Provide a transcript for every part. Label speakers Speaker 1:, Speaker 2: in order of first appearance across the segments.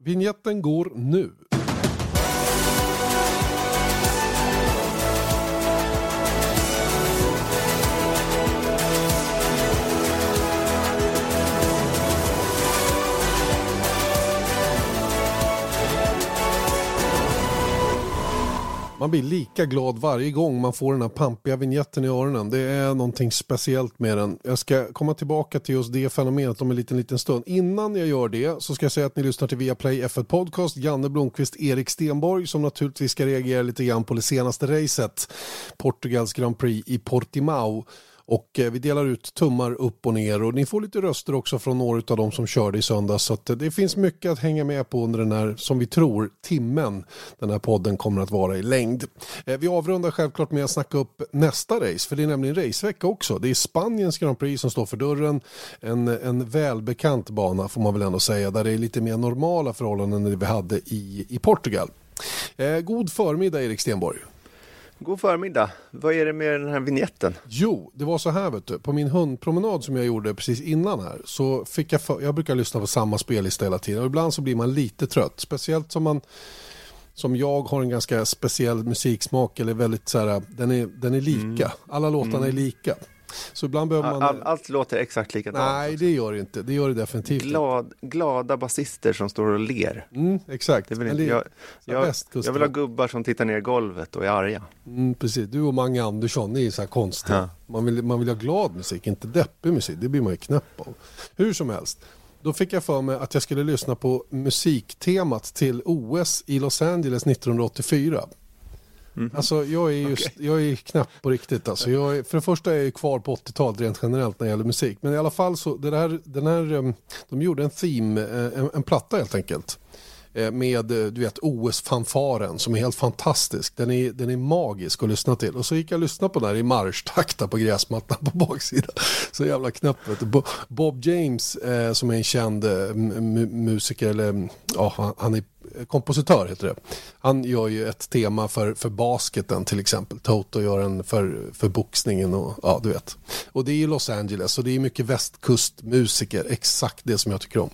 Speaker 1: Vignetten går nu. Man blir lika glad varje gång man får den här pampiga vignetten i öronen. Det är någonting speciellt med den. Jag ska komma tillbaka till just det fenomenet om en liten, liten stund. Innan jag gör det så ska jag säga att ni lyssnar till Viaplay F1 Podcast. Janne Blomqvist, Erik Stenborg som naturligtvis ska reagera lite grann på det senaste racet. Portugals Grand Prix i Portimao. Och eh, vi delar ut tummar upp och ner och ni får lite röster också från några av de som körde i söndags. Så att eh, det finns mycket att hänga med på under den här, som vi tror, timmen den här podden kommer att vara i längd. Eh, vi avrundar självklart med att snacka upp nästa race, för det är nämligen racevecka också. Det är Spaniens Grand Prix som står för dörren. En, en välbekant bana får man väl ändå säga, där det är lite mer normala förhållanden än det vi hade i, i Portugal. Eh, god förmiddag Erik Stenborg.
Speaker 2: God förmiddag. Vad är det med den här vignetten?
Speaker 1: Jo, det var så här vet du. På min hundpromenad som jag gjorde precis innan här så fick jag, för, jag brukar lyssna på samma spellista hela tiden och ibland så blir man lite trött. Speciellt som man som jag har en ganska speciell musiksmak eller väldigt så här, den är, den är lika. Mm. Alla låtarna mm. är lika. Så ibland behöver man...
Speaker 2: All, allt låter exakt likadant.
Speaker 1: Nej, det gör det inte. Det gör det definitivt
Speaker 2: Glad, Glada basister som står och ler.
Speaker 1: Mm, exakt. Det
Speaker 2: vill inte, jag, jag, jag, vill ha gubbar som tittar ner i golvet och är arga.
Speaker 1: Mm, precis. Du och Mange Andersson, ni är så här konstiga. Ja. Man, vill, man vill ha glad musik, inte deppig musik. Det blir man ju knäpp av. Hur som helst. Då fick jag för mig att jag skulle lyssna på musiktemat till OS i Los Angeles 1984. Mm. Alltså jag är ju okay. jag är knappt på riktigt alltså. Jag är, för det första är jag kvar på 80-talet rent generellt när det gäller musik. Men i alla fall så, det här, den här, um, de gjorde en theme, eh, en, en platta helt enkelt. Eh, med eh, du vet OS-fanfaren som är helt fantastisk. Den är, den är magisk att lyssna till. Och så gick jag och lyssnade på den här i marschtakta på gräsmattan på baksidan. Så jävla knäpp. Bob James eh, som är en känd eh, musiker, eller ja, han är kompositör heter det. Han gör ju ett tema för, för basketen till exempel. Toto gör en för, för boxningen och ja du vet. Och det är ju Los Angeles och det är mycket västkustmusiker. Exakt det som jag tycker om.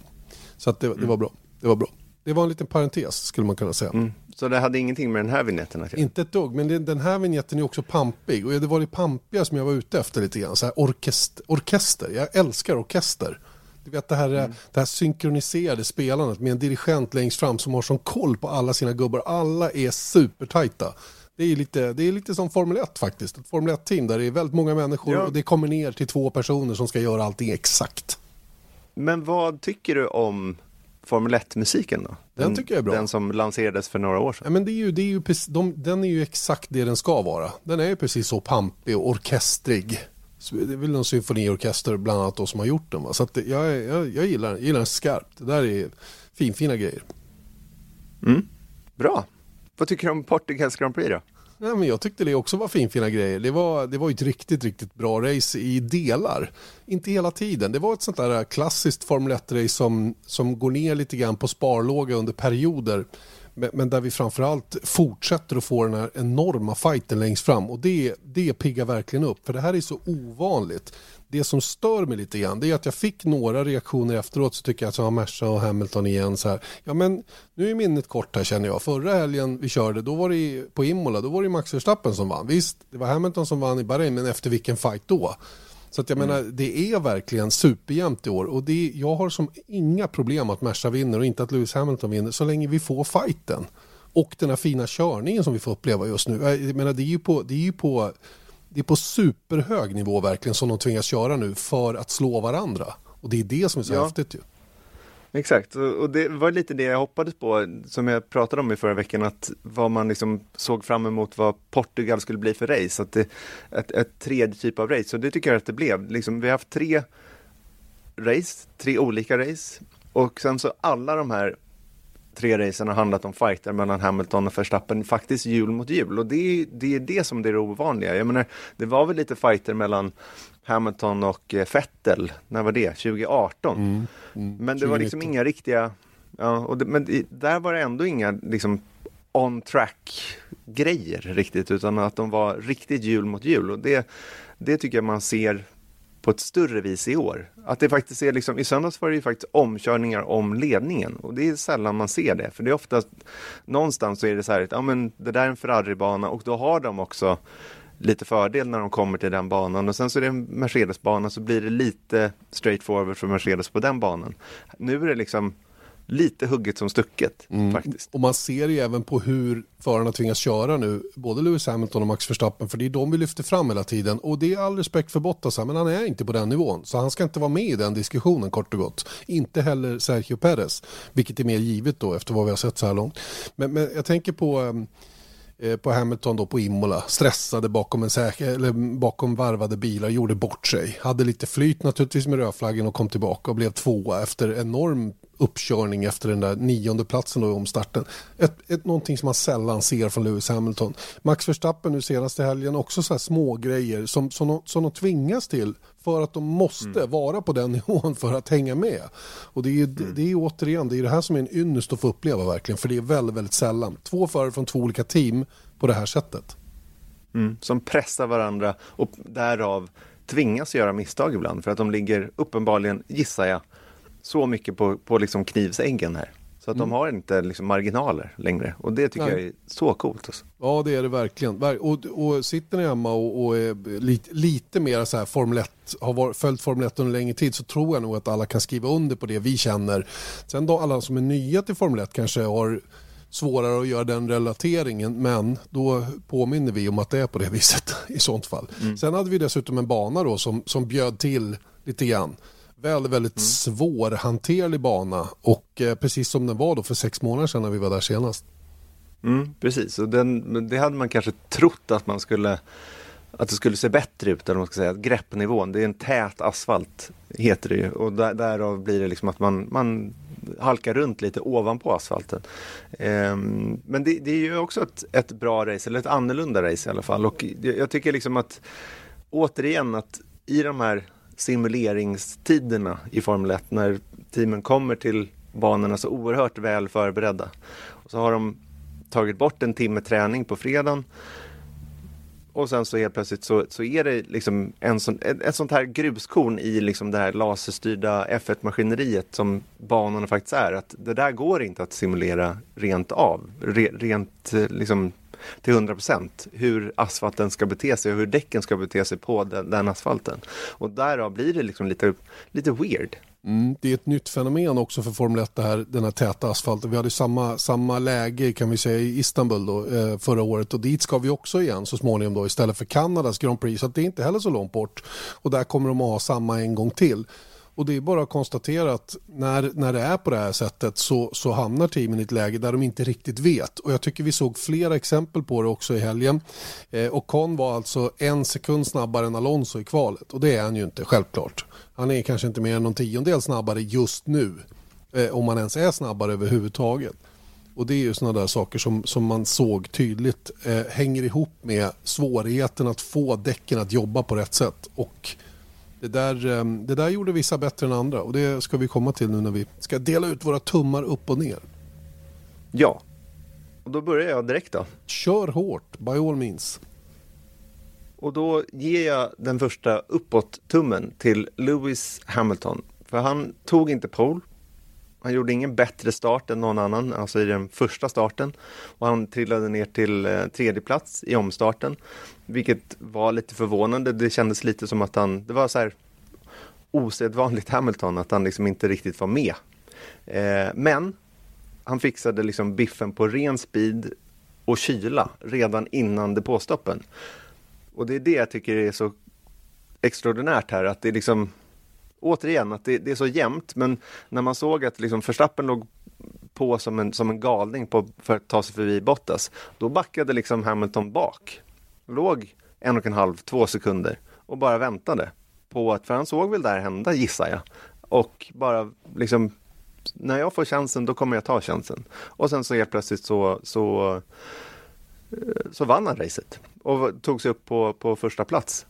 Speaker 1: Så att det, det var bra. Det var bra. Det var en liten parentes skulle man kunna säga. Mm.
Speaker 2: Så det hade ingenting med den här vignetten att
Speaker 1: göra? Inte ett dugg, men den här vignetten är också pampig. Och det var det pampiga som jag var ute efter lite grann. Så här orkester, orkester. Jag älskar orkester. Du vet det här, mm. det här synkroniserade spelandet med en dirigent längst fram som har sån koll på alla sina gubbar. Alla är supertajta. Det är, lite, det är lite som Formel 1 faktiskt. Ett Formel 1-team där det är väldigt många människor ja. och det kommer ner till två personer som ska göra allting exakt.
Speaker 2: Men vad tycker du om Formel 1-musiken då?
Speaker 1: Den, den, tycker jag är bra.
Speaker 2: Den som lanserades för några år sedan.
Speaker 1: Ja, men det är ju, det är ju, de, den är ju exakt det den ska vara. Den är ju precis så pampig och orkestrig. Det är väl någon symfoniorkester bland annat då som har gjort den. Va? Så att jag, jag, jag, gillar, jag gillar den skarpt. Det där är finfina grejer.
Speaker 2: Mm. Bra. Vad tycker du om Portugals Grand Prix då?
Speaker 1: Nej, men jag tyckte det också var finfina grejer. Det var, det var ett riktigt, riktigt bra race i delar. Inte hela tiden. Det var ett sånt där äh, klassiskt Formel 1-race som, som går ner lite grann på sparlåga under perioder. Men, men, där vi framförallt fortsätter att få den här enorma fighten längst fram. Och det, det piggar verkligen upp. För det här är så ovanligt det som stör mig lite grann det är att jag fick några reaktioner efteråt så tycker jag att så har Merca och Hamilton igen så här. Ja men nu är minnet kort här känner jag. Förra helgen vi körde då var det på Imola då var det Max Verstappen som vann. Visst det var Hamilton som vann i Bahrain men efter vilken fight då? Så att jag mm. menar det är verkligen superjämnt i år och det, jag har som inga problem att Merca vinner och inte att Lewis Hamilton vinner så länge vi får fighten. Och den här fina körningen som vi får uppleva just nu. Jag menar det är ju på, det är ju på det är på superhög nivå verkligen som de tvingas köra nu för att slå varandra. Och det är det som är så ja. häftigt ju.
Speaker 2: Exakt, och det var lite det jag hoppades på, som jag pratade om i förra veckan, att vad man liksom såg fram emot vad Portugal skulle bli för race, att det, ett, ett tredje typ av race, och det tycker jag att det blev. Liksom, vi har haft tre race, tre olika race, och sen så alla de här tre racen har handlat om fighter mellan Hamilton och Verstappen faktiskt jul mot jul och det, det är det som det är det ovanliga. Jag menar, det var väl lite fighter mellan Hamilton och eh, Vettel, när var det? 2018? Mm, mm, men det var liksom inga riktiga, ja, och det, men där var det ändå inga liksom on track grejer riktigt utan att de var riktigt jul mot jul och det, det tycker jag man ser på ett större vis i år. Att det faktiskt är liksom, i söndags var det ju faktiskt omkörningar om ledningen och det är sällan man ser det. För det är ofta någonstans så är det så här, ja men det där är en Ferrari-bana och då har de också lite fördel när de kommer till den banan och sen så är det en Mercedes-bana så blir det lite straight forward för Mercedes på den banan. Nu är det liksom lite hugget som stucket mm. faktiskt.
Speaker 1: Och man ser ju även på hur förarna tvingas köra nu, både Lewis Hamilton och Max Verstappen, för det är de vi lyfter fram hela tiden. Och det är all respekt för Bottas, men han är inte på den nivån. Så han ska inte vara med i den diskussionen kort och gott. Inte heller Sergio Perez, vilket är mer givet då efter vad vi har sett så här långt. Men, men jag tänker på um, Eh, på Hamilton då på Imola. Stressade bakom, en säker, eller bakom varvade bilar, gjorde bort sig. Hade lite flyt naturligtvis med rödflaggen och kom tillbaka och blev tvåa efter enorm uppkörning efter den där nionde platsen då i omstarten. Ett, ett, någonting som man sällan ser från Lewis Hamilton. Max Verstappen nu senaste helgen också så här små grejer som, som, de, som de tvingas till för att de måste mm. vara på den nivån för att hänga med. Och det är, ju, mm. det är återigen, det är det här som är en ynnest att få uppleva verkligen, för det är väldigt, väldigt sällan. Två förare från två olika team på det här sättet.
Speaker 2: Mm. Som pressar varandra och därav tvingas göra misstag ibland för att de ligger uppenbarligen, gissar jag, så mycket på, på liksom knivsäggen här. Så att mm. de har inte liksom marginaler längre och det tycker Nej. jag är så coolt. Alltså.
Speaker 1: Ja det är det verkligen. Och, och sitter ni hemma och, och är lite, lite mer så här Formel 1, har var, följt Formel 1 under längre tid så tror jag nog att alla kan skriva under på det vi känner. Sen då alla som är nya till Formel 1 kanske har svårare att göra den relateringen men då påminner vi om att det är på det viset i sånt fall. Mm. Sen hade vi dessutom en bana då som, som bjöd till lite grann väldigt, väldigt mm. svårhanterlig bana och eh, precis som den var då för sex månader sedan när vi var där senast.
Speaker 2: Mm, precis, och den, det hade man kanske trott att man skulle att det skulle se bättre ut, eller man ska säga, greppnivån. Det är en tät asfalt, heter det ju. Och där, därav blir det liksom att man, man halkar runt lite ovanpå asfalten. Ehm, men det, det, är ju också ett, ett bra race, eller ett annorlunda race i alla fall. Och jag tycker liksom att, återigen, att i de här simuleringstiderna i Formel 1 när teamen kommer till banorna så oerhört väl förberedda. Och så har de tagit bort en timme träning på fredagen och sen så helt plötsligt så, så är det liksom en sån, ett, ett sånt här gruskorn i liksom det här laserstyrda F1-maskineriet som banorna faktiskt är. Att det där går inte att simulera rent av, re, rent eh, liksom till 100 procent hur asfalten ska bete sig och hur däcken ska bete sig på den, den asfalten. Och därav blir det liksom lite, lite weird.
Speaker 1: Mm, det är ett nytt fenomen också för Formel 1, det här, den här täta asfalten. Vi hade samma, samma läge kan vi säga i Istanbul då, eh, förra året och dit ska vi också igen så småningom då, istället för Kanadas Grand Prix. Så det är inte heller så långt bort. Och där kommer de att ha samma en gång till. Och det är bara att konstatera att när, när det är på det här sättet så, så hamnar teamen i ett läge där de inte riktigt vet. Och jag tycker vi såg flera exempel på det också i helgen. Eh, och Con var alltså en sekund snabbare än Alonso i kvalet. Och det är han ju inte, självklart. Han är kanske inte mer än någon tiondel snabbare just nu. Eh, om man ens är snabbare överhuvudtaget. Och det är ju sådana där saker som, som man såg tydligt eh, hänger ihop med svårigheten att få däcken att jobba på rätt sätt. Och det där, ehm, det där gjorde vissa bättre än andra och det ska vi komma till nu när vi ska dela ut våra tummar upp och ner.
Speaker 2: Ja, och då börjar jag direkt då.
Speaker 1: Kör hårt, by all means.
Speaker 2: Och då ger jag den första uppåt-tummen till Lewis Hamilton. För han tog inte pole. Han gjorde ingen bättre start än någon annan, alltså i den första starten. Och han trillade ner till eh, tredje plats i omstarten. Vilket var lite förvånande. Det kändes lite som att han, det var så här osedvanligt Hamilton, att han liksom inte riktigt var med. Eh, men han fixade liksom biffen på ren speed och kyla redan innan depåstoppen. Och det är det jag tycker är så extraordinärt här, att det är liksom återigen att det, det är så jämnt, men när man såg att liksom Verstappen låg på som en, som en galning på, för att ta sig förbi Bottas, då backade liksom Hamilton bak låg en och en halv, två sekunder och bara väntade på att, för han såg väl där hända gissar jag. Och bara liksom, när jag får chansen då kommer jag ta chansen. Och sen så helt plötsligt så, så, eh, så vann han racet och tog sig upp på, på första plats.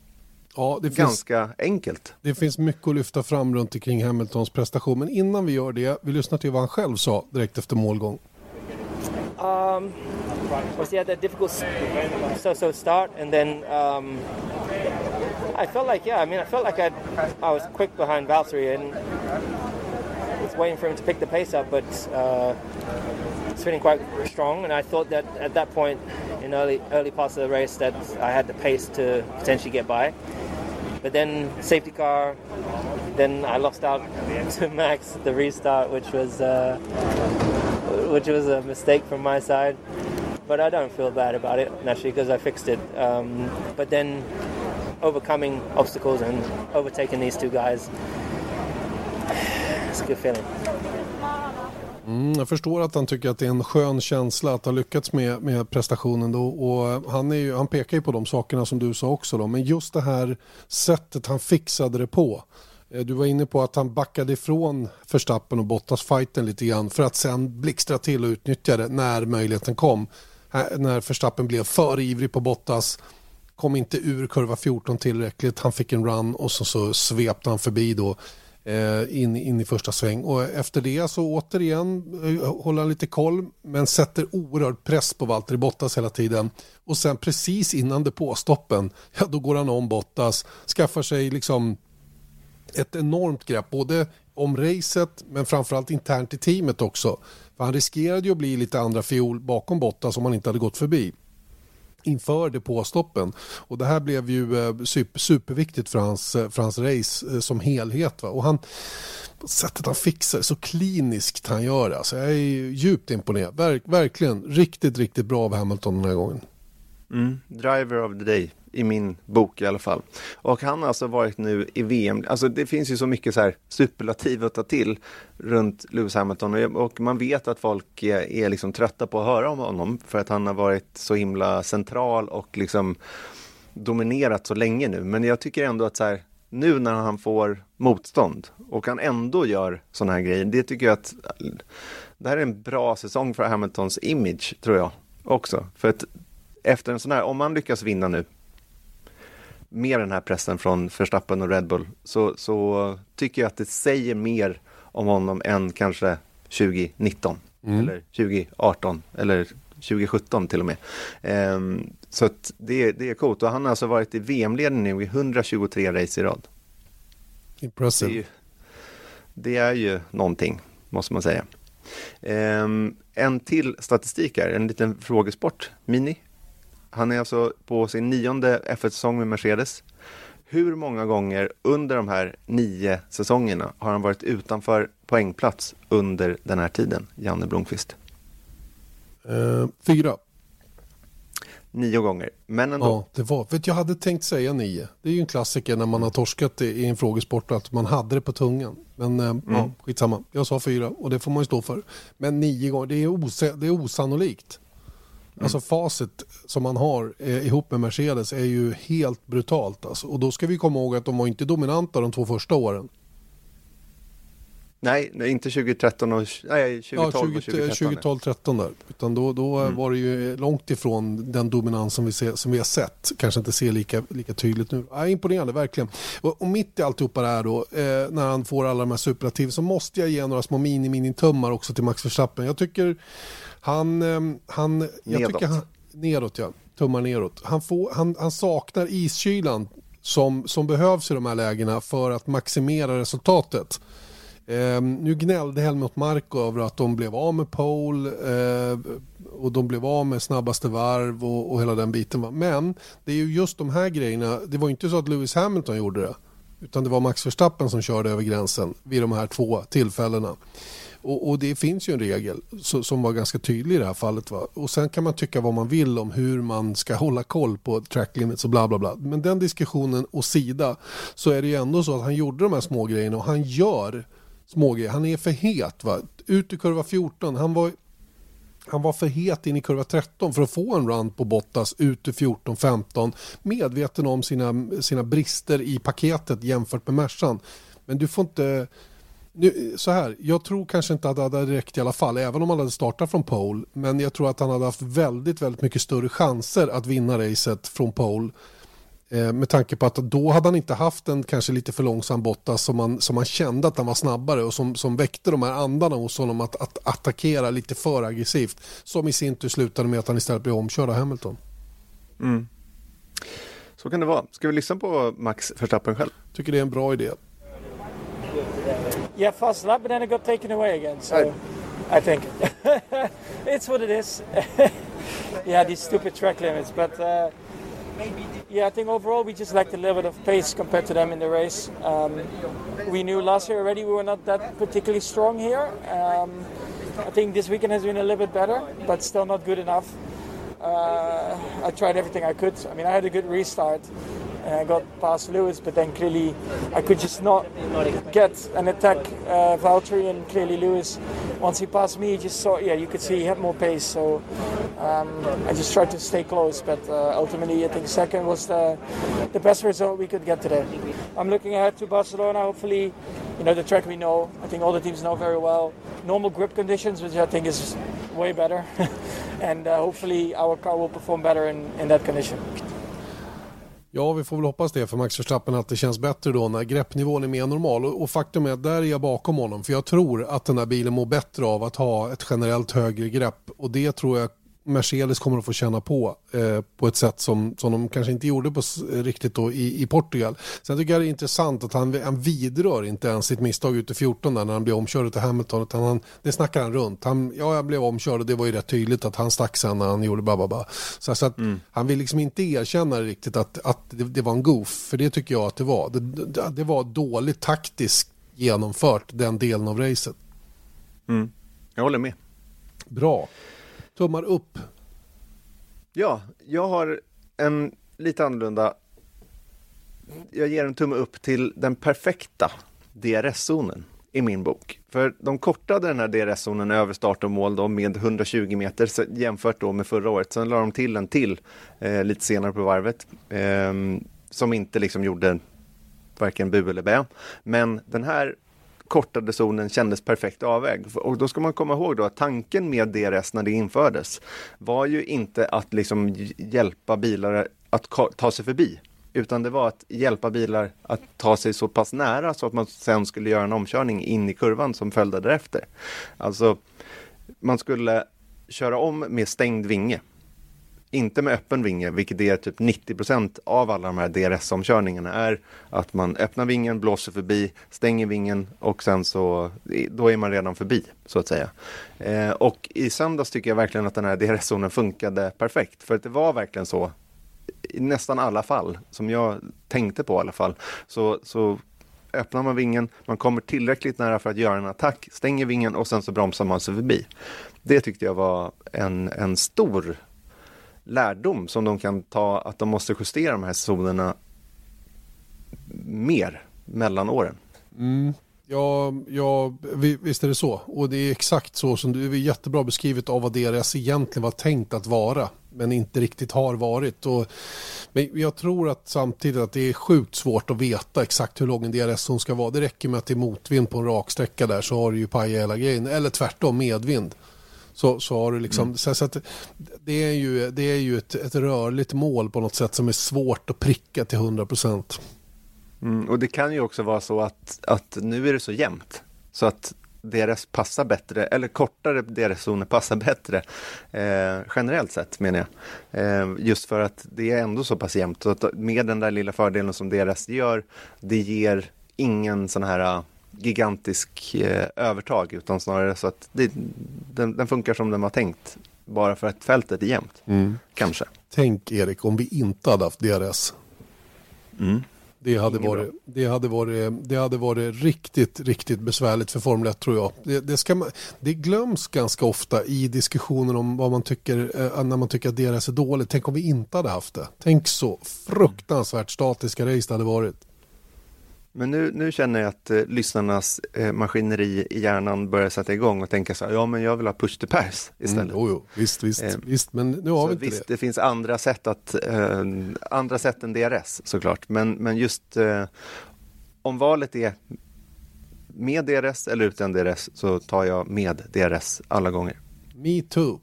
Speaker 2: Ja, det Ganska finns, enkelt.
Speaker 1: Det finns mycket att lyfta fram runt omkring Hamiltons prestation. Men innan vi gör det, vi lyssnar till vad han själv sa direkt efter målgång. Um,
Speaker 3: was he had that difficult so-so start, and then um, I felt like yeah. I mean, I felt like I I was quick behind Valtteri and was waiting for him to pick the pace up, but uh, it's feeling quite strong. And I thought that at that point in early early parts of the race that I had the pace to potentially get by. But then safety car, then I lost out to Max the restart, which was uh, which was a mistake from my side. But I don't feel bad about it naturally because I fixed it. Um, but then overcoming obstacles and overtaking these two guys, it's a good feeling.
Speaker 1: Mm, jag förstår att han tycker att det är en skön känsla att ha lyckats med, med prestationen. Då. Och han, är ju, han pekar ju på de sakerna som du sa också. Då. Men just det här sättet han fixade det på. Eh, du var inne på att han backade ifrån Förstappen och Bottas fighten lite grann för att sen blixtra till och utnyttja det när möjligheten kom. När Förstappen blev för ivrig på Bottas kom inte ur kurva 14 tillräckligt. Han fick en run och så, så svepte han förbi då Eh, in, in i första sväng. Och efter det så återigen eh, håller han lite koll men sätter oerhörd press på Valtteri Bottas hela tiden. Och sen precis innan depåstoppen, ja då går han om Bottas, skaffar sig liksom ett enormt grepp både om racet men framförallt internt i teamet också. För han riskerade ju att bli lite andra fiol bakom Bottas om han inte hade gått förbi inför depåstoppen. Och det här blev ju eh, super, superviktigt för hans, eh, för hans race eh, som helhet. Va? Och han, sättet han fixar så kliniskt han gör det. Alltså jag är djupt imponerad. Verk, verkligen riktigt, riktigt bra av Hamilton den här gången.
Speaker 2: Mm. Driver of the day i min bok i alla fall. Och han har alltså varit nu i VM, alltså det finns ju så mycket så här superlativ att ta till runt Lewis Hamilton och man vet att folk är, är liksom trötta på att höra om honom för att han har varit så himla central och liksom dominerat så länge nu. Men jag tycker ändå att så här, nu när han får motstånd och han ändå gör sådana här grejer, det tycker jag att det här är en bra säsong för Hamiltons image, tror jag också. För att efter en sån här, om man lyckas vinna nu med den här pressen från Verstappen och Red Bull så, så tycker jag att det säger mer om honom än kanske 2019 mm. eller 2018 eller 2017 till och med. Um, så det, det är coolt och han har alltså varit i VM-ledning nu i 123 race i rad.
Speaker 1: Impressive.
Speaker 2: Det är ju, det är ju någonting, måste man säga. Um, en till statistik här, en liten frågesport, Mini. Han är alltså på sin nionde F1-säsong med Mercedes. Hur många gånger under de här nio säsongerna har han varit utanför poängplats under den här tiden, Janne Blomqvist?
Speaker 1: Uh, fyra.
Speaker 2: Nio gånger, men ändå.
Speaker 1: Ja, det var, vet, jag hade tänkt säga nio. Det är ju en klassiker när man har torskat i en frågesport att man hade det på tungan. Men uh, mm. ja, skitsamma. Jag sa fyra och det får man ju stå för. Men nio gånger, det är, os det är osannolikt. Mm. Alltså facit som man har eh, ihop med Mercedes är ju helt brutalt. Alltså. Och då ska vi komma ihåg att de var inte dominanta de två första åren.
Speaker 2: Nej, inte 2013 och nej, 2012 ja, 20, och 2013.
Speaker 1: 2012 13 där. Utan då, då mm. var det ju långt ifrån den dominans som vi, ser, som vi har sett. Kanske inte ser lika, lika tydligt nu. Ja, imponerande, verkligen. Och, och mitt i alltihopa det här då, eh, när han får alla de här superlativ så måste jag ge några små mini-mini-tummar också till Max Verstappen. Jag tycker han, ehm, han, jag
Speaker 2: neråt.
Speaker 1: tycker han, neråt ja, tummar neråt. Han, får, han, han saknar iskylan som, som behövs i de här lägena för att maximera resultatet. Eh, nu gnällde Helmut Marko över att de blev av med pole eh, och de blev av med snabbaste varv och, och hela den biten. Men det är ju just de här grejerna, det var inte så att Lewis Hamilton gjorde det utan det var Max Verstappen som körde över gränsen vid de här två tillfällena. Och, och, det finns ju en regel så, som var ganska tydlig i det här fallet. Va? Och sen kan man tycka vad man vill om hur man ska hålla koll på track limits och bla bla bla. Men den diskussionen åsida så är det ju ändå så att han gjorde de här små grejerna och han gör små grejer. Han är för het. Va? Ut i kurva 14. Han var, han var för het in i kurva 13 för att få en run på Bottas ut i 14-15. Medveten om sina, sina brister i paketet jämfört med Mercan. Men du får inte nu, så här, jag tror kanske inte att det hade räckt i alla fall, även om han hade startat från pole. Men jag tror att han hade haft väldigt, väldigt mycket större chanser att vinna racet från pole. Eh, med tanke på att då hade han inte haft en kanske lite för långsam Bottas som man, som man kände att han var snabbare och som, som väckte de här andarna hos honom att, att attackera lite för aggressivt. Som i sin tur slutade med att han istället blev omkörd av Hamilton.
Speaker 2: Mm. Så kan det vara. Ska vi lyssna på Max Verstappen själv?
Speaker 1: Tycker det är en bra idé.
Speaker 4: Yeah, fast lap, but then it got taken away again. So
Speaker 2: Right.
Speaker 4: I think it's what it is. yeah, these stupid track limits. But uh, yeah, I think overall we just lacked a little bit of pace compared to them in the race. Um, we knew last year already we were not that particularly strong here. Um, I think this weekend has been a little bit better, but still not good enough. Uh, I tried everything I could. I mean, I had a good restart. And I got past Lewis, but then clearly I could just not get an attack uh, Valtteri, and clearly Lewis, once he passed me, he just saw, yeah, you could see he had more pace. So um, I just tried to stay close, but uh, ultimately I think second was the, the best result we could get today. I'm looking ahead to Barcelona. Hopefully, you know the track we know. I think all the teams know very well. Normal grip conditions, which I think is way better, and uh, hopefully our car will perform better in, in that condition.
Speaker 1: Ja, vi får väl hoppas det för Max Verstappen att det känns bättre då när greppnivån är mer normal. Och, och faktum är att där är jag bakom honom för jag tror att den här bilen mår bättre av att ha ett generellt högre grepp och det tror jag Mercedes kommer att få känna på eh, på ett sätt som, som de kanske inte gjorde på, s- riktigt då i, i Portugal. Sen tycker jag det är intressant att han, han vidrör inte ens sitt misstag ute i 14 där när han blev omkörd till Hamilton. Utan han, det snackar han runt. Han, ja, jag blev omkörd och det var ju rätt tydligt att han stack sen när han gjorde bababa. Så, så att han vill liksom inte erkänna riktigt att, att det, det var en goof. För det tycker jag att det var. Det, det, det var dåligt taktiskt genomfört den delen av racet.
Speaker 2: Jag håller med.
Speaker 1: Bra. Tummar upp.
Speaker 2: Ja, jag har en lite annorlunda. Jag ger en tumme upp till den perfekta DRS-zonen i min bok. För de kortade den här DRS-zonen över start och mål då med 120 meter jämfört då med förra året. Sen la de till en till eh, lite senare på varvet eh, som inte liksom gjorde varken bu eller bä. Men den här kortade zonen kändes perfekt avvägd. Och då ska man komma ihåg då att tanken med DRS när det infördes var ju inte att liksom hjälpa bilar att ta sig förbi. Utan det var att hjälpa bilar att ta sig så pass nära så att man sen skulle göra en omkörning in i kurvan som följde därefter. Alltså, man skulle köra om med stängd vinge. Inte med öppen vinge, vilket är typ 90% av alla de här DRS-omkörningarna är att man öppnar vingen, blåser förbi, stänger vingen och sen så då är man redan förbi så att säga. Eh, och i söndags tycker jag verkligen att den här DRS-zonen funkade perfekt för att det var verkligen så i nästan alla fall som jag tänkte på i alla fall så, så öppnar man vingen, man kommer tillräckligt nära för att göra en attack, stänger vingen och sen så bromsar man sig förbi. Det tyckte jag var en, en stor lärdom som de kan ta att de måste justera de här zonerna mer mellan åren.
Speaker 1: Ja, ja, vi- visst är det så. Och det är exakt så som du, är jättebra beskrivet av vad DRS egentligen var tänkt att vara. Men inte riktigt har varit. Och, men jag tror att samtidigt att det är sjukt svårt att veta exakt hur lång en DRS-zon ska vara. Det räcker med att det är motvind på en raksträcka där så har du ju pajat hela grejen. Eller tvärtom, medvind. Så, så har du liksom, så, så att det är ju, det är ju ett, ett rörligt mål på något sätt som är svårt att pricka till 100 procent.
Speaker 2: Mm, och det kan ju också vara så att, att nu är det så jämnt så att DRS passar bättre, eller kortare DRS-zoner passar bättre eh, generellt sett menar jag. Eh, just för att det är ändå så pass jämnt. Så att med den där lilla fördelen som DRS gör, det ger ingen sån här gigantisk eh, övertag utan snarare så att det, den, den funkar som den var tänkt. Bara för att fältet är jämnt, kanske.
Speaker 1: Tänk Erik om vi inte hade haft DRS. Det hade, varit, det, hade varit, det hade varit riktigt, riktigt besvärligt för Formel 1 tror jag. Det, det, ska man, det glöms ganska ofta i diskussionen om vad man tycker, eh, när man tycker att DRS är dåligt. Tänk om vi inte hade haft det. Tänk så fruktansvärt statiska race det hade varit.
Speaker 2: Men nu, nu känner jag att eh, lyssnarnas eh, maskineri i hjärnan börjar sätta igång och tänka så här, ja men jag vill ha push to pass istället.
Speaker 1: Mm, jo, jo, visst, visst,
Speaker 2: Eh,
Speaker 1: visst, men nu har vi inte
Speaker 2: visst,
Speaker 1: det.
Speaker 2: det finns andra sätt, att, eh, andra sätt än DRS såklart. Men, men just eh, om valet är med DRS eller utan DRS så tar jag med DRS alla gånger.
Speaker 1: Me too.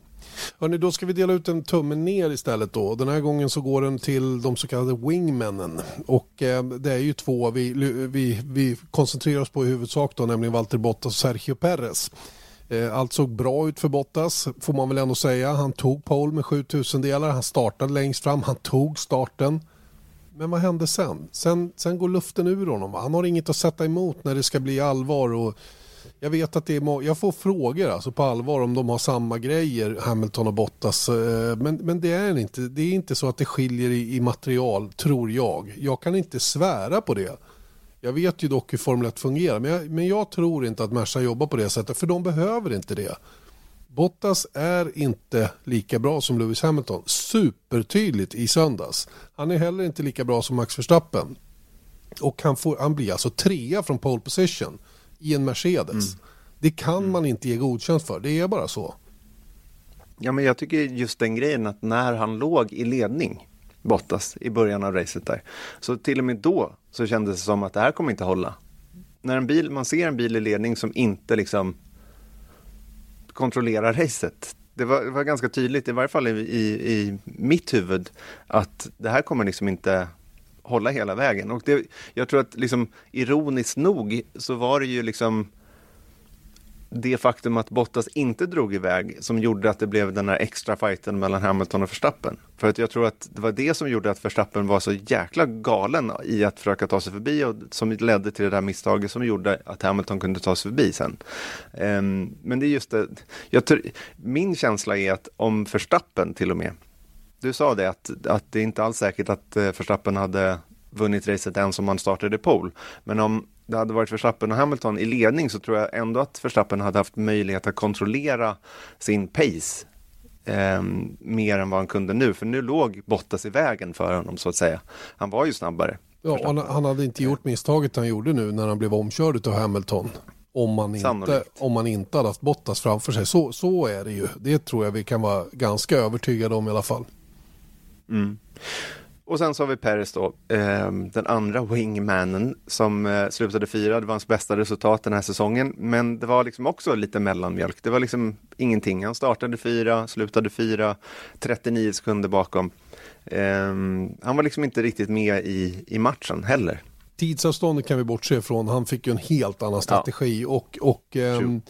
Speaker 1: Hörrni, då ska vi dela ut en tumme ner istället då. Den här gången så går den till de så kallade wingmännen. Och eh, det är ju två vi, vi, vi koncentrerar oss på i huvudsak då, nämligen Walter Bottas och Sergio Perez. Eh, allt såg bra ut för Bottas får man väl ändå säga. Han tog pole med 7000 delar, han startade längst fram, han tog starten. Men vad hände sen? sen? Sen går luften ur honom. Han har inget att sätta emot när det ska bli allvar. Och jag vet att det är jag får frågor alltså på allvar om de har samma grejer, Hamilton och Bottas. Eh, men, men det är inte. Det är inte så att det skiljer i, i material, tror jag. Jag kan inte svära på det. Jag vet ju dock hur Formel 1 fungerar, men jag, men jag tror inte att Merca jobbar på det sättet, för de behöver inte det. Bottas är inte lika bra som Lewis Hamilton. Supertydligt i söndags. Han är heller inte lika bra som Max Verstappen. Och han, får, han blir alltså trea från pole position i en Mercedes. Mm. Det kan mm. man inte ge godkänt för, det är bara så.
Speaker 2: Ja, men jag tycker just den grejen att när han låg i ledning, Bottas, i början av racet där, så till och med då så kändes det som att det här kommer inte hålla. När en bil, man ser en bil i ledning som inte liksom kontrollerar racet. Det var, det var ganska tydligt, i varje fall i, i, i, mitt huvud, att det här kommer liksom inte hålla hela vägen. Och det, jag tror att liksom, ironiskt nog så var det ju liksom det faktum att Bottas inte drog iväg som gjorde att det blev den här extra fighten mellan Hamilton och Verstappen. För att jag tror att det var det som gjorde att Verstappen var så jäkla galen i att försöka ta sig förbi och som ledde till det där misstaget som gjorde att Hamilton kunde ta sig förbi sen. Um, men det är just det, jag tror, min känsla är att om Verstappen till och med, du sa det att, att det är inte alls säkert att uh, Verstappen hade vunnit racet än som man startade pole. Men om det hade varit Verstappen och Hamilton i ledning så tror jag ändå att Verstappen hade haft möjlighet att kontrollera sin pace eh, mer än vad han kunde nu. För nu låg Bottas i vägen för honom så att säga. Han var ju snabbare.
Speaker 1: Ja, han, han, hade inte gjort misstaget han gjorde nu när han blev omkörd av Hamilton. Om man, inte, om man inte hade haft Bottas framför sig. Så, så är det ju. Det tror jag vi kan vara ganska övertygade om i alla fall.
Speaker 2: Mm. Och sen så har vi Peres då, eh, den andra wingmanen som eh, slutade fyra. Det var hans bästa resultat den här säsongen. Men det var liksom också lite mellanmjölk. Det var liksom ingenting. Han startade fyra, slutade fyra, 39 sekunder bakom. Eh, han var liksom inte riktigt med i, i matchen heller.
Speaker 1: Tidsavståndet kan vi bortse ifrån. Han fick ju en helt annan strategi. Ja. Och, och ehm,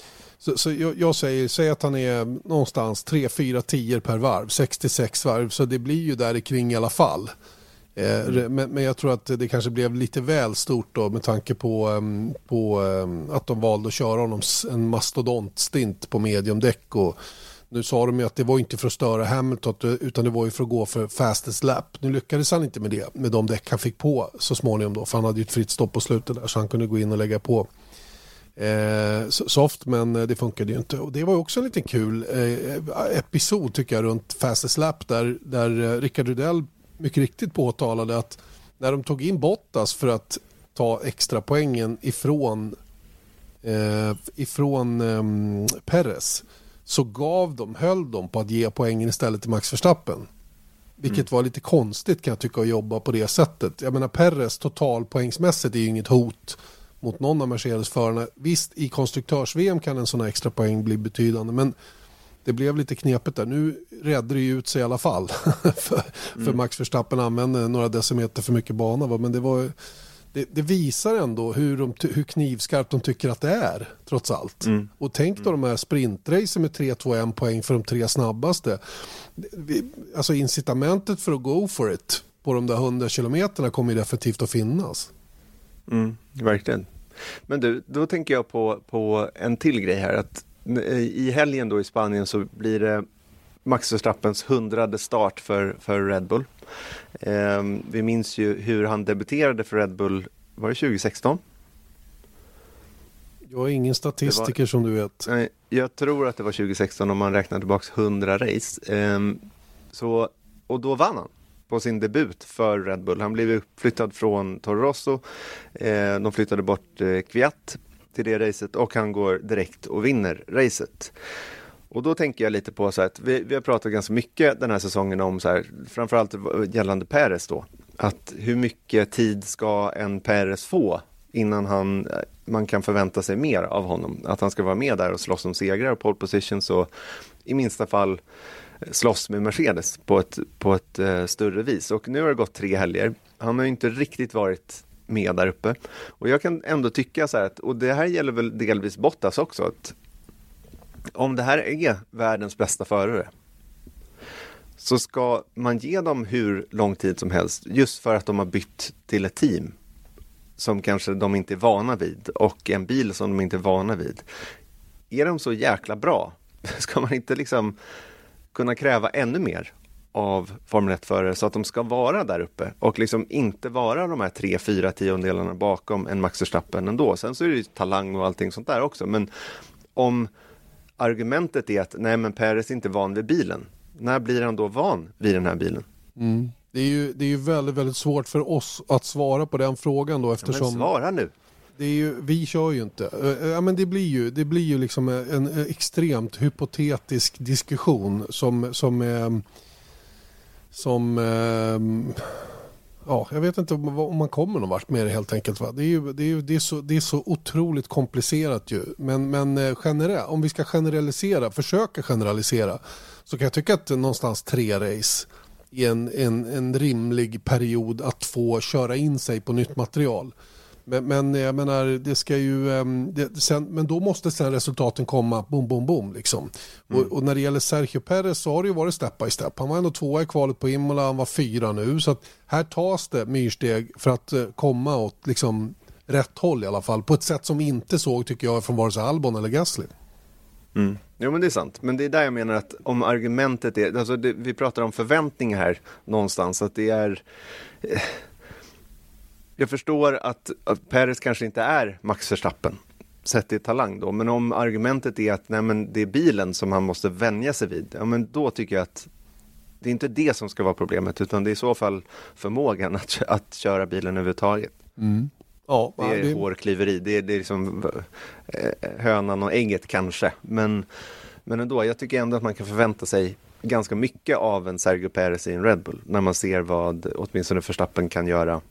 Speaker 1: så, så jag, jag, säger, säg att han är någonstans 3, 4, 10 per varv, 66 varv, så det blir ju där kring i alla fall. Eh, mm. Men, men, jag tror att det kanske blev lite väl stort då med tanke på, um, på um, att de valde att köra honom en mastodontstint på mediumdäck. Och nu sa de ju att det var inte för att störa Hamilton utan det var ju för att gå för fastest lap. Nu lyckades han inte med det med de däck han fick på så småningom då för han hade ju ett fritt stopp på slutet där så han kunde gå in och lägga på eh, soft men det funkade ju inte. Och det var också en liten kul eh, episod tycker jag runt fastest lap där, där eh, Rickard Rydell mycket riktigt påtalade att när de tog in Bottas för att ta extra poängen ifrån, eh, ifrån eh, Perez så gav de, höll de på att ge poängen istället till Max Verstappen. Vilket mm. var lite konstigt kan jag tycka att jobba på det sättet. Jag menar Perez totalpoängsmässigt är ju inget hot mot någon av Mercedes-förarna. Visst, i konstruktörs-VM kan en sån här extra poäng bli betydande, men det blev lite knepigt där. Nu räddade det ju ut sig i alla fall. för, mm. för Max Verstappen använde några decimeter för mycket bana. Va? Men det, var, det, det, visar ändå hur, de, hur knivskarpt de tycker att det är, trots allt. Mm. Och tänk då mm. de här sprintracen med 3-2-1 poäng för de tre snabbaste. Alltså incitamentet för att go for it på de där 100 kilometerna kommer definitivt att finnas.
Speaker 2: Mm, verkligen. Men du, då tänker jag på, på en till grej här. att i helgen då i Spanien så blir det Max Verstappens hundrade start för, för Red Bull. Eh, vi minns ju hur han debuterade för Red Bull, var det 2016?
Speaker 1: Jag är ingen statistiker var, som du vet.
Speaker 2: Nej, jag tror att det var 2016 om man räknar tillbaka 100 race. Eh, så, och då vann han på sin debut för Red Bull. Han blev flyttad från Toro Rosso. Eh, de flyttade bort eh, Kviat till det racet och han går direkt och vinner racet. Och då tänker jag lite på så att vi, vi har pratat ganska mycket den här säsongen om så här, framförallt gällande Peres då, att hur mycket tid ska en Peres få innan han, eh, man kan förvänta sig mer av honom? Att han ska vara med där och slåss om segrar och pole positions och i minsta fall slåss med Mercedes på ett, på ett eh, större vis. Och nu har det gått tre helger. Han har inte riktigt varit med där uppe. Och jag kan ändå tycka så här att, och det här gäller väl delvis Bottas också, att om det här är världens bästa förare så ska man ge dem hur lång tid som helst just för att de har bytt till ett team som kanske de inte är vana vid och en bil som de inte är vana vid. Är de så jäkla bra? Ska man inte liksom kunna kräva ännu mer av Formel 1-förare så att de ska vara där uppe och liksom inte vara de här tre, fyra tiondelarna bakom en Max Verstappen ändå. Sen så är det ju talang och allting sånt där också. Men om argumentet är att nej men Perez är inte van vid bilen. När blir han då van vid den här bilen?
Speaker 1: Mm. Det är ju, det är ju väldigt, väldigt svårt för oss att svara på den frågan då eftersom... Ja,
Speaker 2: men svara nu!
Speaker 1: Det är ju, vi kör ju inte. Ja, men det blir ju, det blir ju liksom en extremt hypotetisk diskussion som, som är som ehm, ja, jag vet inte om man kommer någon vart med det helt enkelt. Va? Det, är ju, det, är ju, det, är så, det är så otroligt komplicerat ju. Men, men eh, generell, om vi ska generalisera, försöka generalisera, så kan jag tycka att någonstans tre race är en, en, en rimlig period att få köra in sig på nytt material. Men, men jag menar, det ska ju, ehm, det, sen, men då måste sen resultaten komma boom, boom, boom. Liksom. Mm. Och, och, när det gäller Sergio Perez så har det ju varit step by step. Han var ändå tvåa i kvalet på Imola, han var fyra nu. Så att här tas det myrsteg för att uh, komma åt liksom, rätt håll i alla fall. På ett sätt som vi inte såg tycker jag från vare sig Albon eller Gasly.
Speaker 2: Mm. Jo men det är sant, men det är där jag menar att om argumentet är, alltså det, vi pratar om förväntningar här någonstans, att det är eh, jag förstår att, att Perez kanske inte är Max Verstappen sett i talang då, men om argumentet är att nej, men det är bilen som han måste vänja sig vid, ja men då tycker jag att det är inte det som ska vara problemet, utan det är i så fall förmågan att, att köra bilen överhuvudtaget.
Speaker 1: Mm.
Speaker 2: Ja, det är det... hårklyveri, det är, det är liksom eh, hönan och ägget kanske, men, men ändå, jag tycker ändå att man kan förvänta sig ganska mycket av en Sergio Perez i en Red Bull, när man ser vad åtminstone Verstappen kan göra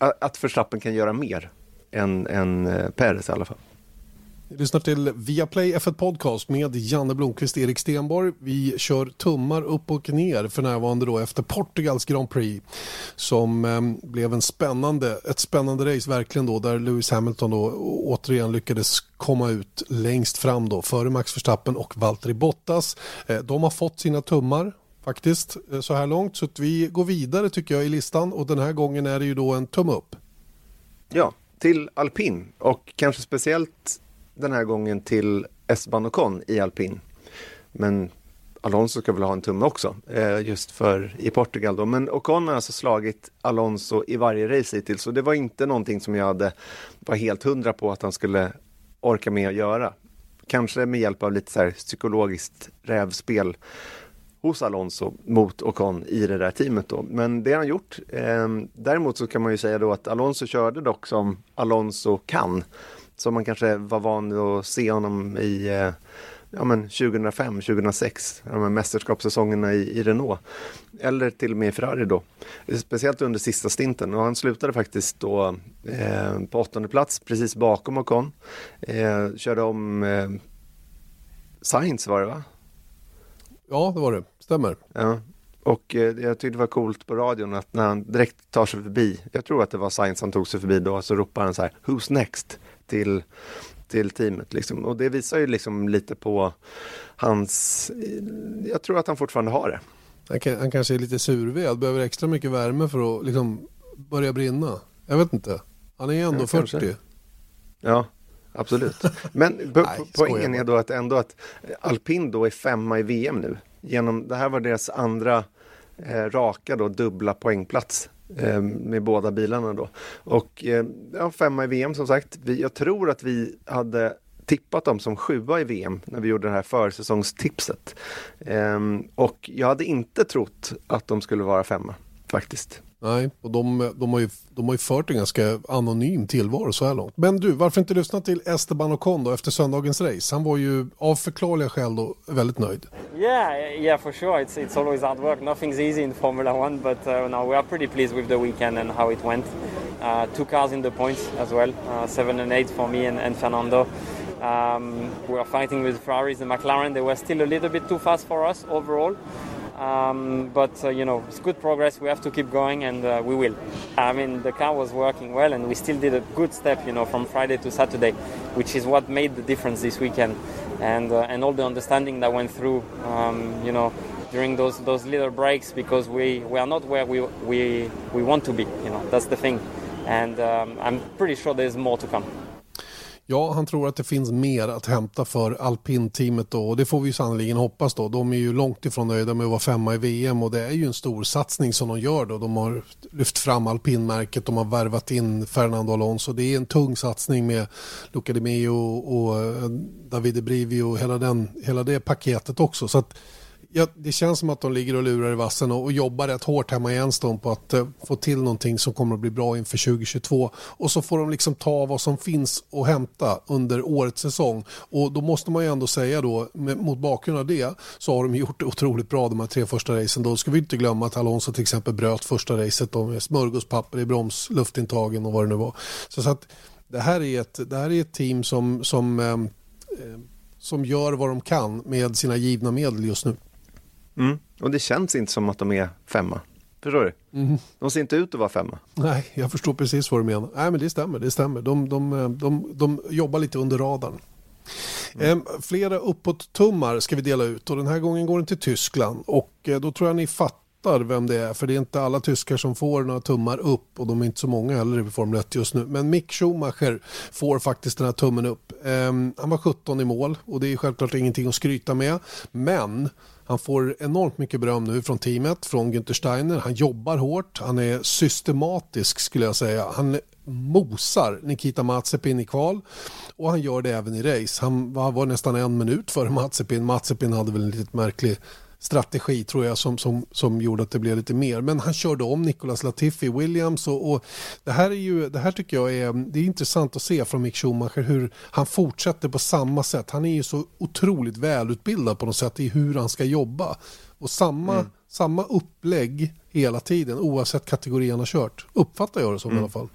Speaker 2: att Verstappen kan göra mer än, än eh, Perez i alla fall.
Speaker 1: Vi lyssnar till Viaplay F1 Podcast med Janne Blomqvist Erik Stenborg. Vi kör tummar upp och ner för närvarande då efter Portugals Grand Prix som eh, blev en spännande, ett spännande race verkligen då där Lewis Hamilton då återigen lyckades komma ut längst fram då före Max Verstappen och Valtteri Bottas. Eh, de har fått sina tummar faktiskt eh, så här långt. Så att vi går vidare tycker jag i listan och den här gången är det ju då en tumme upp.
Speaker 2: Ja, till alpin och kanske speciellt den här gången till Esteban Ocon i alpin. Men Alonso ska väl ha en tumme också, eh, just för i Portugal då. Men Ocon har alltså slagit Alonso i varje race hittills, så det var inte någonting som jag hade var helt hundra på att han skulle orka med att göra. Kanske med hjälp av lite så här psykologiskt rävspel hos Alonso mot Ocon i det där teamet då. Men det har han gjort. Eh, däremot så kan man ju säga då att Alonso körde dock som Alonso kan. Som man kanske var van att se honom i eh, ja, men 2005, 2006, de här mästerskapssäsongerna i, i Renault. Eller till och med i Ferrari då. Speciellt under sista stinten och han slutade faktiskt då eh, på åttonde plats precis bakom Ocon. Eh, körde om eh, Sainz var det va?
Speaker 1: Ja, det var det. Stämmer.
Speaker 2: Ja. Och eh, jag tyckte det var coolt på radion att när han direkt tar sig förbi, jag tror att det var Sainz han tog sig förbi då, så ropar han så här, Who's next? till, till teamet. Liksom. Och det visar ju liksom lite på hans, jag tror att han fortfarande har det.
Speaker 1: Han, kan, han kanske är lite surved, behöver extra mycket värme för att liksom börja brinna. Jag vet inte. Han är ändå ja, 40. Kanske.
Speaker 2: Ja, absolut. Men Nej, poängen är då att ändå att alpin då är femma i VM nu. Genom, det här var deras andra eh, raka då, dubbla poängplats eh, med båda bilarna då. Och eh, ja, femma i VM som sagt. Vi, jag tror att vi hade tippat dem som sjua i VM när vi gjorde det här försäsongstipset. Eh, och jag hade inte trott att de skulle vara femma faktiskt.
Speaker 1: Nej, och de, de, har ju, de har ju fört en ganska anonym tillvaro så här långt. Men du, varför inte lyssna till Esteban Ocon då efter söndagens race? Han var ju av förklarliga skäl då väldigt nöjd.
Speaker 5: Yeah, yeah, for sure. It's, it's always hard work. Nothing's easy in Formula One, but uh, no, we are pretty pleased with the weekend and how it went. Uh, two cars in the points as well, uh, seven and eight for me and, and Fernando. Um, we are fighting with Ferraris and McLaren. They were still a little bit too fast for us overall. Um, but uh, you know, it's good progress. We have to keep going, and uh, we will. I mean, the car was working well, and we still did a good step, you know, from Friday to Saturday, which is what made the difference this weekend, and uh, and all the understanding that went through, um, you know,
Speaker 6: during those those little breaks because we, we are not where we, we we want to be. You know, that's the thing, and um, I'm pretty sure there's more to come.
Speaker 1: Ja, han tror att det finns mer att hämta för alpinteamet då och det får vi ju sannerligen hoppas då. De är ju långt ifrån nöjda med att vara femma i VM och det är ju en stor satsning som de gör då. De har lyft fram alpinmärket, de har värvat in Fernando Alonso. Det är en tung satsning med Luca Di Meo och Davide Brivio och hela, den, hela det paketet också. Så att ja, det känns som att de ligger och lurar i vassen och, och jobbar rätt hårt hemma i Enstone på att eh, få till någonting som kommer att bli bra inför 2022. Och så får de liksom ta vad som finns att hämta under årets säsong. Och då måste man ju ändå säga då, med, mot bakgrund av det, så har de gjort det otroligt bra de här tre första racen. Då ska vi inte glömma att Alonso till exempel bröt första racet med smörgåspapper i broms, luftintagen och vad det nu var. Så, så att det här är ett, det här är ett team som, som, eh, eh som gör vad de kan med sina givna medel just nu.
Speaker 2: Mm. Och det känns inte som att de är femma. Förstår du? Mm. De ser inte ut att vara femma.
Speaker 1: Nej, jag förstår precis vad du menar. Nej, men det stämmer. Det stämmer. De, de, de, de jobbar lite under radarn. Mm. Eh, flera uppåt-tummar ska vi dela ut och den här gången går den till Tyskland. Och eh, då tror jag ni fattar vem det är. För det är inte alla tyskar som får några tummar upp och de är inte så många heller i Formel 1 just nu. Men Mick Schumacher får faktiskt den här tummen upp. Eh, han var 17 i mål och det är självklart ingenting att skryta med. Men han får enormt mycket beröm nu från teamet, från Günther Steiner. Han jobbar hårt, han är systematisk skulle jag säga. Han mosar Nikita Mazepin i kval och han gör det även i race. Han var, nästan en minut före Mazepin. Mazepin hade väl en lite märklig strategi tror jag som, som, som gjorde att det blev lite mer. Men han körde om Nicolas Latifi Williams och, och, det här är ju, det här tycker jag är, det är intressant att se från Mick Schumacher hur han fortsätter på samma sätt. Han är ju så otroligt välutbildad på något sätt i hur han ska jobba. Och samma, mm. samma upplägg hela tiden oavsett kategori han har kört. Uppfattar jag det som mm. i alla fall.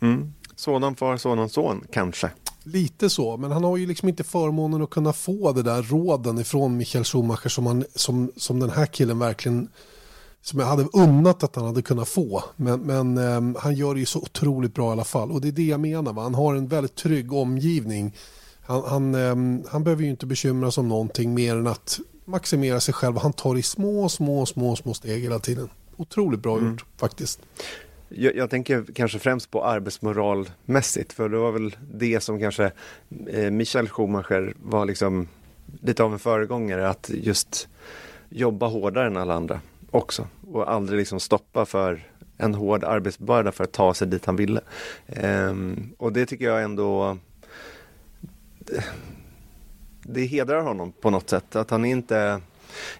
Speaker 2: Mm. Sådan far, sådan son kanske.
Speaker 1: Lite så, men han har ju liksom inte förmånen att kunna få det där råden ifrån Michael Schumacher som, han, som, som den här killen verkligen som jag hade unnat att han hade kunnat få. Men, men um, han gör det ju så otroligt bra i alla fall. Och det är det jag menar. Va? Han har en väldigt trygg omgivning. Han, han, um, han behöver ju inte bekymra sig om någonting mer än att maximera sig själv. Han tar i små, små, små, små steg hela tiden. Otroligt bra mm. gjort faktiskt.
Speaker 2: Jag, jag, tänker kanske främst på arbetsmoralmässigt, för det var väl det som kanske eh, Michael Schumacher var liksom lite av en föregångare, att just jobba hårdare än alla andra också och aldrig liksom stoppa för en hård arbetsbörda för att ta sig dit han ville. Ehm, och det tycker jag ändå det, det hedrar honom på något sätt, att han inte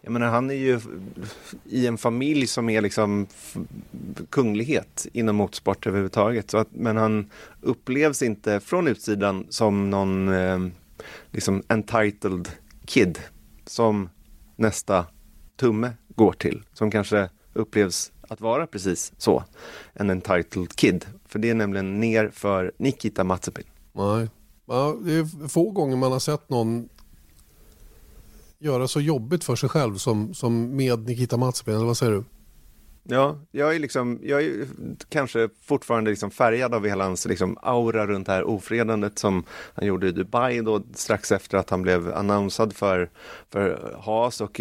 Speaker 2: jag menar han är ju i en familj som är liksom kunglighet inom motorsport överhuvudtaget. Så att, men han upplevs inte från utsidan som någon eh, liksom entitled kid som nästa tumme går till. Som kanske upplevs att vara precis så, en entitled kid. För det är nämligen ner för Nikita Mazepin.
Speaker 1: Nej, ja, det är få gånger man har sett någon göra så jobbigt för sig själv som, som med Nikita Mazepin, eller vad säger du?
Speaker 2: Ja, jag är, liksom, jag är kanske fortfarande liksom färgad av hela hans liksom aura runt det här ofredandet som han gjorde i Dubai då strax efter att han blev annonsad för, för Haas och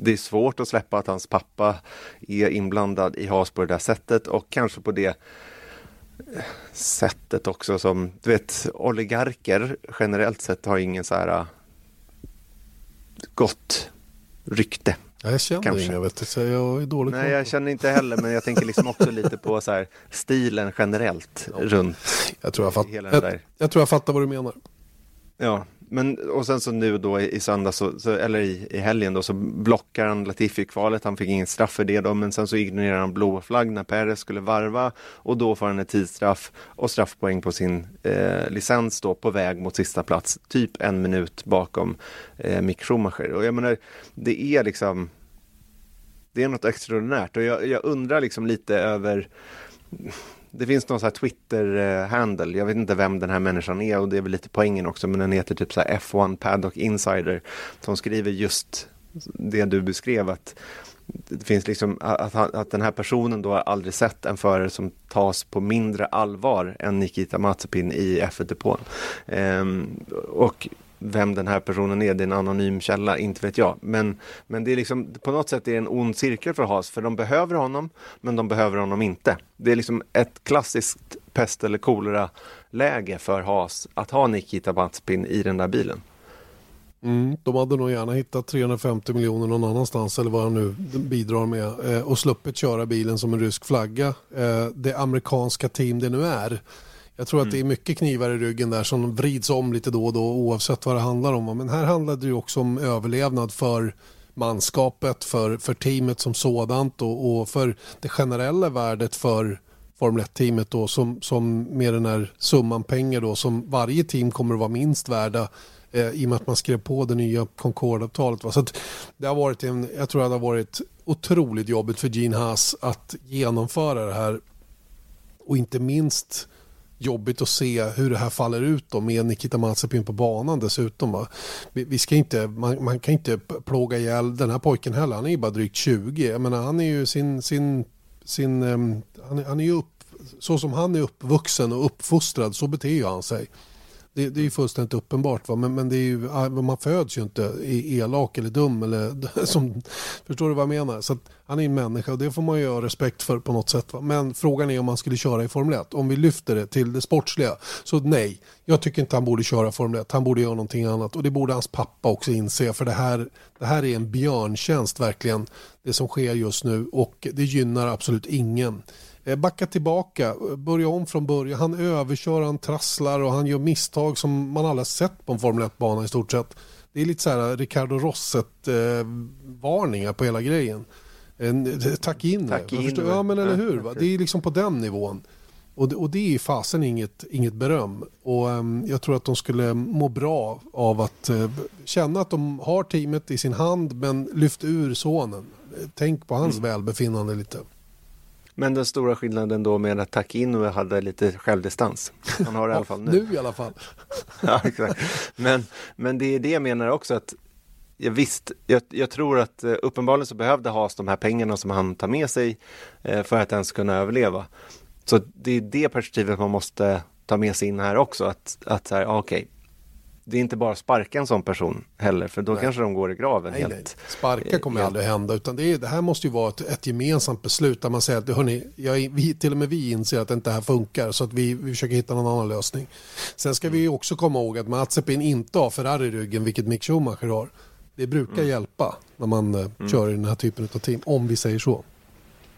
Speaker 2: det är svårt att släppa att hans pappa är inblandad i Haas på det där sättet och kanske på det sättet också som, du vet, oligarker generellt sett har ingen så här gott rykte.
Speaker 1: jag känner kanske. inga, vet du, så jag är dålig
Speaker 2: Nej, jag känner inte heller, men jag tänker liksom också lite på så här, stilen generellt ja. runt
Speaker 1: jag tror jag, fatt, jag, jag, tror jag fattar vad du menar.
Speaker 2: Ja, men och sen så nu då i, i söndag, så, så, eller i, i helgen då, så blockar han Latifi kvalet. Han fick inget straff för det då, men sen så ignorerar han blå flagg när Perez skulle varva och då får han ett tidsstraff och straffpoäng på sin eh, licens då på väg mot sista plats, typ en minut bakom eh, Mick Schumacher. Och jag menar, det är liksom det är något extraordinärt och jag, jag undrar liksom lite över det finns någon sån här Twitter-handle, jag vet inte vem den här människan är och det är väl lite poängen också, men den heter typ så F1 Paddock Insider som skriver just det du beskrev att det finns liksom att, att den här personen då har aldrig sett en förare som tas på mindre allvar än Nikita Mazepin i F1-depån. Ehm, och vem den här personen är, det är en anonym källa, inte vet jag. Men, men det är liksom, på något sätt är det en ond cirkel för Haas, för de behöver honom, men de behöver honom inte. Det är liksom ett klassiskt pest eller kolera-läge för Haas att ha Nikita Batspin i den där bilen.
Speaker 1: Mm, de hade nog gärna hittat 350 miljoner någon annanstans eller vad han nu bidrar med eh, och sluppit köra bilen som en rysk flagga. Eh, det amerikanska team det nu är. Jag tror mm. att det är mycket knivar i ryggen där som vrids om lite då och då oavsett vad det handlar om. Men här handlar det ju också om överlevnad för manskapet, för, för teamet som sådant och, och för det generella värdet för Formel 1-teamet då som, som med den här summan pengar då som varje team kommer att vara minst värda eh, i och med att man skrev på det nya Concorde-avtalet. Så det har varit en, jag tror att det har varit otroligt jobbigt för Gene Haas att genomföra det här och inte minst jobbigt att se hur det här faller ut då med Nikita Mazepin på banan dessutom. Va? Vi, vi, ska inte, man, man, kan inte plåga ihjäl den här pojken heller. Han är ju bara drygt 20. Jag menar, han är ju sin, sin, sin um, han, är, han är ju upp, så som han är uppvuxen och uppfostrad så beter ju han sig. Det, det är ju fullständigt uppenbart. Va? Men, men det är ju, ah, man föds ju inte elak eller dum. Eller, som, förstår du vad jag menar? Så han är en människa och det får man ju ha respekt för på något sätt. Va? Men frågan är om man skulle köra i Formel 1. Om vi lyfter det till det sportsliga. Så nej, jag tycker inte han borde köra Formel 1. Han borde göra någonting annat. Och det borde hans pappa också inse. För det här, det här är en björntjänst verkligen. Det som sker just nu. Och det gynnar absolut ingen. Eh, backa tillbaka, börja om från början. Han överkör, han trasslar och han gör misstag som man aldrig sett på en Formel 1-bana i stort sett. Det är lite så här Ricardo Rosset-varningar på hela grejen. Tack in
Speaker 2: Tack in
Speaker 1: Ja men eller hur, va? det är liksom på den nivån. Och det, och det är fasen inget, inget beröm. Och um, jag tror att de skulle må bra av att uh, känna att de har teamet i sin hand men lyft ur sonen. Tänk på hans mm. välbefinnande lite.
Speaker 2: Men den stora skillnaden då med att Takino hade lite självdistans. Han har det i alla fall nu.
Speaker 1: nu i alla fall.
Speaker 2: ja, exakt. Men, men det är det jag menar också att Ja, visst, jag, jag, tror att eh, uppenbarligen så behövde Haas de här pengarna som han tar med sig eh, för att ens kunna överleva. Så det är det perspektivet man måste ta med sig in här också. Att, att så här, okej, det är inte bara sparka en sån person heller, för då nej. kanske de går i graven nej, helt. Nej.
Speaker 1: Sparka kommer helt. aldrig hända, utan det, är, det här måste ju vara ett, ett gemensamt beslut där man säger att hörni, jag, vi, till och med vi inser att det inte här funkar, så att vi, vi försöker hitta någon annan lösning. Sen ska mm. vi också komma ihåg att Mazepin inte har Ferrari i ryggen, vilket Mick Schumacher har. Det brukar mm. hjälpa när man eh, mm. kör i den här typen av team, om vi säger så.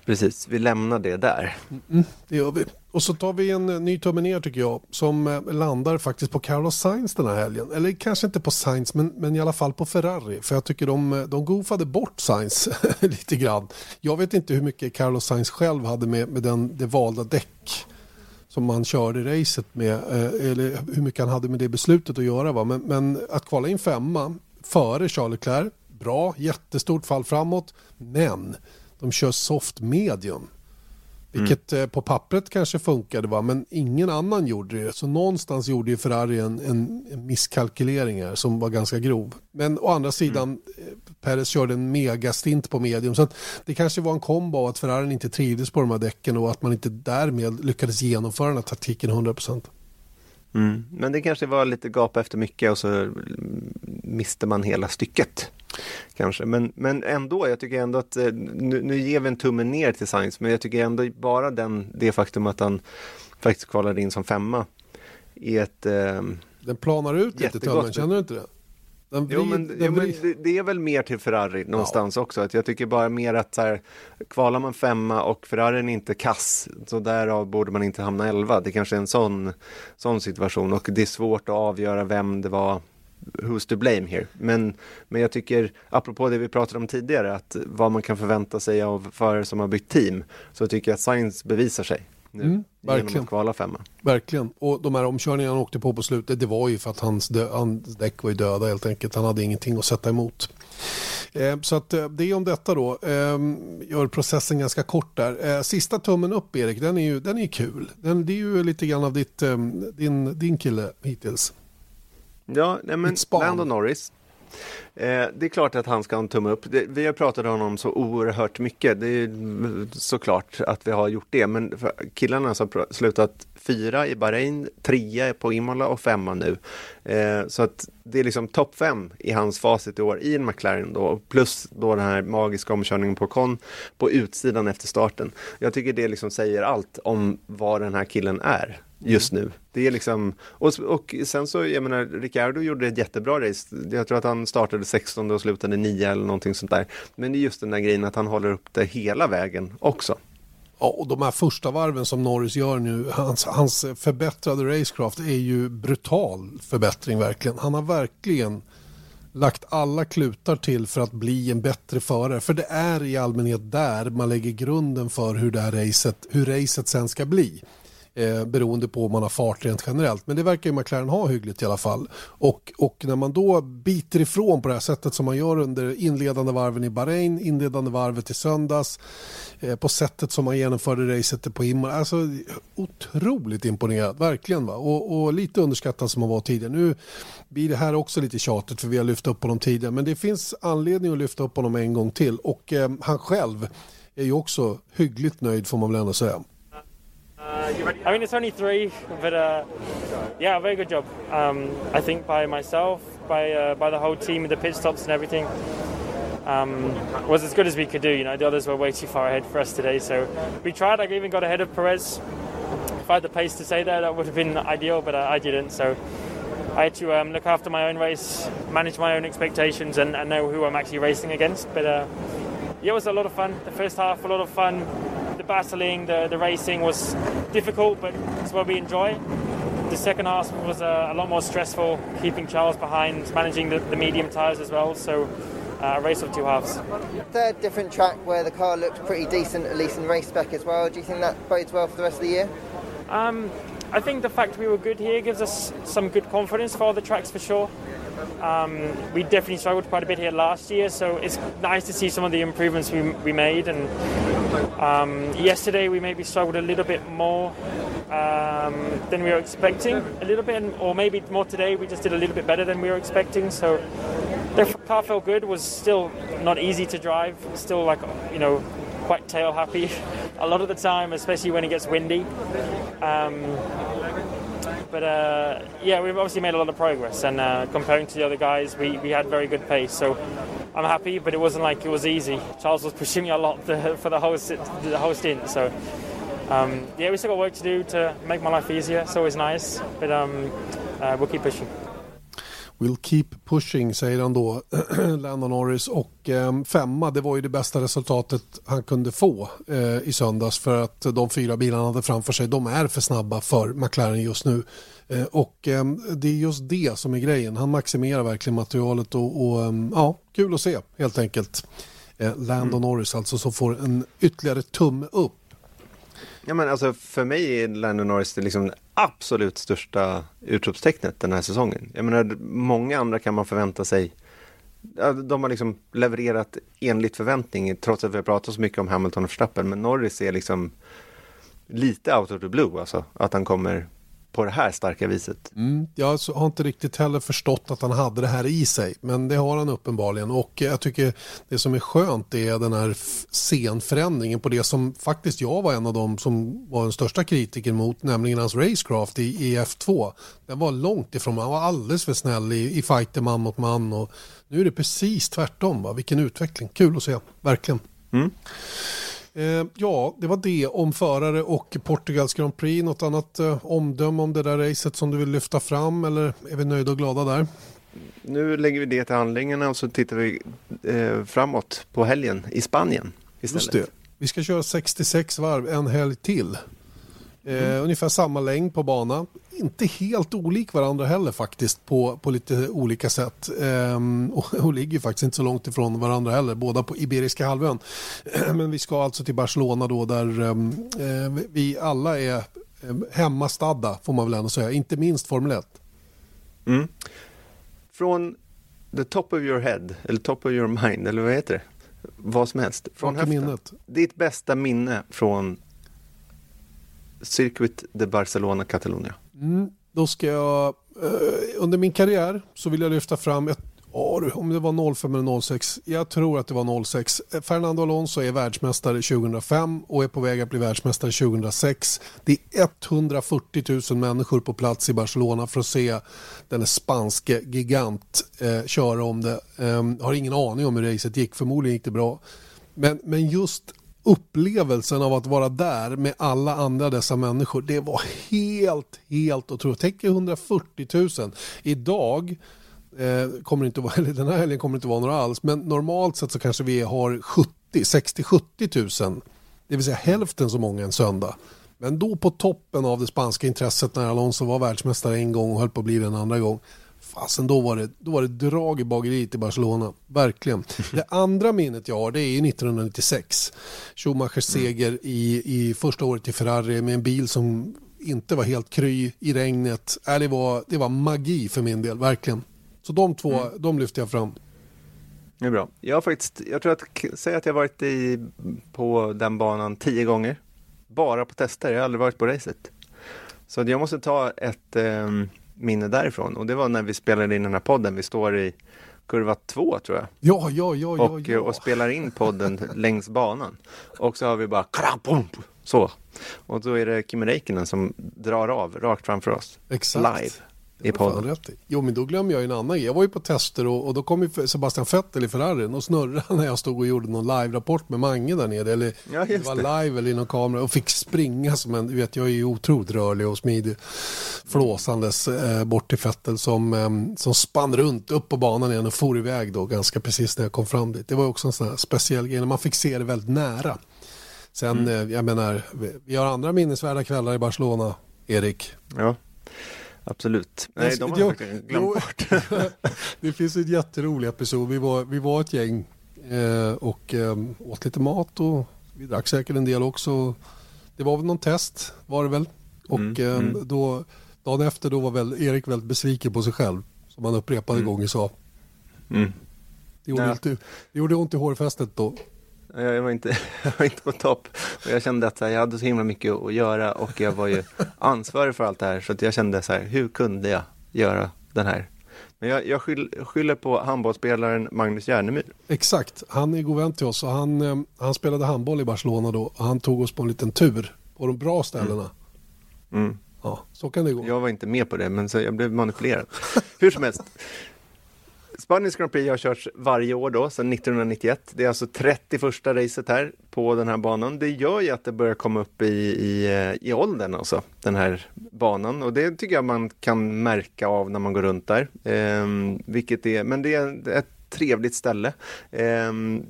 Speaker 2: Precis, vi lämnar det där.
Speaker 1: Mm, det gör vi. Och så tar vi en eh, ny tumme ner tycker jag som eh, landar faktiskt på Carlos Sainz den här helgen. Eller kanske inte på Sainz men, men i alla fall på Ferrari. För jag tycker de, eh, de goofade bort Sainz lite grann. Jag vet inte hur mycket Carlos Sainz själv hade med, med den, det valda däck som man körde racet med. Eller hur mycket han hade med det beslutet att göra. Va? Men, men att kvala in femma före Charles Leclerc, bra, jättestort fall framåt. Men de kör soft medium. Vilket mm. på pappret kanske funkade va? men ingen annan gjorde det. Så någonstans gjorde ju Ferrari en, en, en misskalkylering här som var ganska grov. Men å andra sidan, mm. Eh, Perez körde en megastint på medium. Så det kanske var en kombo av att Ferrari inte trivdes på de här däcken och att man inte därmed lyckades genomföra den här taktiken 100%.
Speaker 2: Mm. Men det kanske var lite gap efter mycket och så miste man hela stycket. Kanske, men, men ändå, jag tycker ändå att eh, nu, nu ger vi en tumme ner till Sainz, men jag tycker ändå bara den, det faktum att han faktiskt kvalade in som femma är ett eh,
Speaker 1: Den planar ut lite tummen, känner du inte det?
Speaker 2: Den jo, men, den jo, men det, är väl mer till Ferrari någonstans ja. också. Att jag tycker bara mer att så här, kvalar man femma och Ferrarin är inte kass, så därav borde man inte hamna elva. Det kanske är en sån, sån situation och det är svårt att avgöra vem det var who's to blame here. Men, men jag tycker, apropå det vi pratade om tidigare, att vad man kan förvänta sig av förare som har bytt team, så tycker jag att Science bevisar sig nu. Mm, verkligen. Genom att kvala femma.
Speaker 1: Verkligen. Och de här omkörningarna han åkte på på slutet, det var ju för att hans, dö, hans däck var ju döda helt enkelt. Han hade ingenting att sätta emot. Eh, så att eh, det är om detta då. Eh, gör processen ganska kort där. Eh, sista tummen upp Erik, den är ju, den är kul. Den, det är ju lite grann av ditt, ehm, din, din kille hittills.
Speaker 2: Ja, nej men Lando Norris. Eh, det är klart att han ska ha en tumme upp. Det, vi har pratat om honom så oerhört mycket. Det är såklart att vi har gjort det. Men killarna har slutat fyra i Bahrain, trea på Imola och femma nu. Eh, så att det är liksom topp fem i hans facit i år i en McLaren då, plus då den här magiska omkörningen på Con på utsidan efter starten. Jag tycker det liksom säger allt om vad den här killen är just nu. Det är liksom, och, och sen så, jag menar, Ricciardo gjorde ett jättebra race. Jag tror att han startade 16 och slutade 9 eller någonting sånt där. Men det är just den där grejen att han håller upp det hela vägen också.
Speaker 1: Ja, och de här första varven som Norris gör nu, hans, hans förbättrade racecraft är ju brutal förbättring verkligen. Han har verkligen lagt alla klutar till för att bli en bättre förare. För det är i allmänhet där man lägger grunden för hur det här racet, hur racet sen ska bli eh, beroende på om man har fart rent generellt. Men det verkar ju McLaren ha hyggligt i alla fall. Och, och när man då biter ifrån på det här sättet som man gör under inledande varven i Bahrain, inledande varvet i söndags, eh, på sättet som man genomförde racet på Himmel. Alltså otroligt imponerad, verkligen. Va? Och, och lite underskattad som man var tidigare. Nu blir det här också lite tjatigt för vi har lyft upp honom tidigare. Men det finns anledning att lyfta upp honom en gång till. Och eh, han själv är ju också hyggligt nöjd får man väl ändå säga.
Speaker 5: I mean, it's only three, but uh, yeah, very good job. Um, I think by myself, by uh, by the whole team, the pit stops and everything. Um, was as good as we could do. You know, the others were way too far ahead for us today, so we tried. I even got ahead of Perez. If I had the pace to say that, that would have been ideal, but uh, I didn't. So I had to um, look after my own race, manage my own expectations, and, and know who I'm actually racing against. But uh, yeah, it was a lot of fun. The first half, a lot of fun the battling, the, the racing was difficult, but it's what we enjoy. The second half was uh, a lot more stressful, keeping Charles behind, managing the, the medium tyres as well. So uh, a race of two halves.
Speaker 7: Third different track where the car looked pretty decent, at least in race spec as well. Do you think that bodes well for the rest of the year?
Speaker 5: Um, I think the fact we were good here gives us some good confidence for the tracks for sure. Um, we definitely struggled quite a bit here last year, so it's nice to see some of the improvements we, we made. And um, yesterday we maybe struggled a little bit more um, than we were expecting, a little bit, or maybe more today. We just did a little bit better than we were expecting. So the car felt good. Was still not easy to drive. Still like you know quite tail happy a lot of the time, especially when it gets windy. Um, but uh, yeah, we've obviously made a lot of progress, and uh, comparing to the other guys, we, we had very good pace. So I'm happy, but it wasn't like it was easy. Charles was pushing me a lot the, for the whole the whole stint. So um, yeah, we still got work to do to make my life easier. It's always nice, but um, uh, we'll keep pushing.
Speaker 1: We'll keep pushing säger han då, Landon Norris. Och eh, femma, det var ju det bästa resultatet han kunde få eh, i söndags. För att de fyra bilarna hade framför sig, de är för snabba för McLaren just nu. Eh, och eh, det är just det som är grejen. Han maximerar verkligen materialet och, och ehm, ja, kul att se helt enkelt. Eh, Landon mm. Norris alltså som får en ytterligare tumme upp
Speaker 2: Ja, men alltså, för mig är Landon Norris det liksom absolut största utropstecknet den här säsongen. Jag menar, många andra kan man förvänta sig de har liksom levererat enligt förväntning trots att vi har pratat så mycket om Hamilton och Verstappen. Men Norris är liksom lite out of the blue alltså. Att han kommer på det här starka viset.
Speaker 1: Mm, jag har inte riktigt heller förstått att han hade det här i sig, men det har han uppenbarligen. Och jag tycker det som är skönt är den här scenförändringen på det som faktiskt jag var en av dem som var den största kritiken mot, nämligen hans racecraft i EF2. Den var långt ifrån, han var alldeles för snäll i, i fighter man mot man och nu är det precis tvärtom. Va? Vilken utveckling, kul att se, verkligen. Mm. Eh, ja, det var det om förare och Portugals Grand Prix. Något annat eh, omdöme om det där racet som du vill lyfta fram eller är vi nöjda och glada där?
Speaker 2: Nu lägger vi det till handlingarna och så tittar vi eh, framåt på helgen i Spanien istället. Just det.
Speaker 1: Vi ska köra 66 varv en helg till. Eh, ungefär samma längd på banan. Inte helt olik varandra heller faktiskt på, på lite olika sätt. Eh, och, och ligger faktiskt inte så långt ifrån varandra heller, båda på Iberiska halvön. Men vi ska alltså till Barcelona då där ehm, eh, vi alla är eh, hemmastadda får man väl ändå säga, inte minst Formel 1.
Speaker 2: Mm. Från the top of your head, eller top of your mind, eller vad heter det? Vad som helst. Från höften. Minnet. Ditt bästa minne från Circuit de Barcelona Catalunya?
Speaker 1: Mm, då ska jag, eh, under min karriär så vill jag lyfta fram ett om det var 05 eller 06. Jag tror att det var 06. Eh, Fernando Alonso är världsmästare 2005 och är på väg att bli världsmästare 2006. Det är 140 000 människor på plats i Barcelona för att se den spanske gigant eh, köra om det. Eh, har ingen aning om hur racet gick. Förmodligen gick det bra. Men, men just upplevelsen av att vara där med alla andra dessa människor, det var helt, helt otroligt. Tänk 140 000. Idag eh, kommer det inte vara, eller den här helgen kommer det inte vara några alls, men normalt sett så kanske vi har 70, 60-70 000. Det vill säga hälften så många en söndag. Men då på toppen av det spanska intresset när Alonso var världsmästare en gång och höll på att bli det en andra gång fasen då var det, då var det drag i bageriet i Barcelona. Verkligen. Det andra minnet jag har det är 1996. Schumachers seger i, i första året i Ferrari med en bil som inte var helt kry i regnet. Äh, det, var, det var magi för min del, verkligen. Så de två, mm. de lyfter jag fram.
Speaker 2: Det är bra. Jag har faktiskt, jag tror att, säg att jag varit i, på den banan tio gånger. Bara på tester, jag har aldrig varit på racet. Så jag måste ta ett, um minne därifrån och det var när vi spelade in den här podden. Vi står i kurva två tror jag.
Speaker 1: Ja, ja, ja,
Speaker 2: och,
Speaker 1: ja, ja.
Speaker 2: och spelar in podden längs banan. Och så har vi bara krampump, så. Och då är det Kimi Räikkönen som drar av rakt framför oss.
Speaker 1: Exakt.
Speaker 2: Live i podden.
Speaker 1: Jo men då glömmer jag en annan grej. Jag var ju på tester och, och då kom ju Sebastian Vettel i Ferrarin och snurrade när jag stod och gjorde någon live-rapport med Mange där nere. Eller
Speaker 2: ja,
Speaker 1: det var det. live eller i någon kamera och fick springa som en, du vet jag är ju otroligt rörlig och smidig. Flåsandes eh, bort till Vettel som, eh, som spann runt upp på banan igen och for iväg då ganska precis när jag kom fram dit. Det var också en sån här speciell grej när man fick se det väldigt nära. Sen, mm. eh, jag menar, vi, vi har andra minnesvärda kvällar i Barcelona, Erik.
Speaker 2: Ja. Absolut. Nej, de har jag glömt bort.
Speaker 1: det finns en jätterolig episod. Vi var, vi var ett gäng eh, och eh, åt lite mat och vi drack säkert en del också. Det var väl någon test var det väl. Och mm, eh, mm. då, dagen efter då var väl Erik väldigt besviken på sig själv. Som han upprepade mm. gånger sa. Mm. Det, gjorde ja. inte, det gjorde ont i hårfästet då.
Speaker 2: Jag var inte, jag var inte på topp. Och jag kände att här, jag hade så himla mycket att göra och jag var ju ansvarig för allt det här. Så jag kände så här, hur kunde jag göra den här? Men jag, jag skyller på handbollsspelaren Magnus Järnemyr.
Speaker 1: Exakt, han är god vän till oss och han, eh, han spelade handboll i Barcelona då. Och han tog oss på en liten tur på de bra ställena. Mm. Mm. Ja, så kan det gå.
Speaker 2: Jag var inte med på det, men så jag blev manipulerad. Hur som helst. Spaniens Grand Prix har körts varje år då, sedan 1991. Det är alltså 31 racet här på den här banan. Det gör ju att det börjar komma upp i, i, eh, i åldern alltså, den här banan. Och det tycker jag man kan märka av när man går runt där. Ehm, vilket är, men det är ett trevligt ställe. Ehm,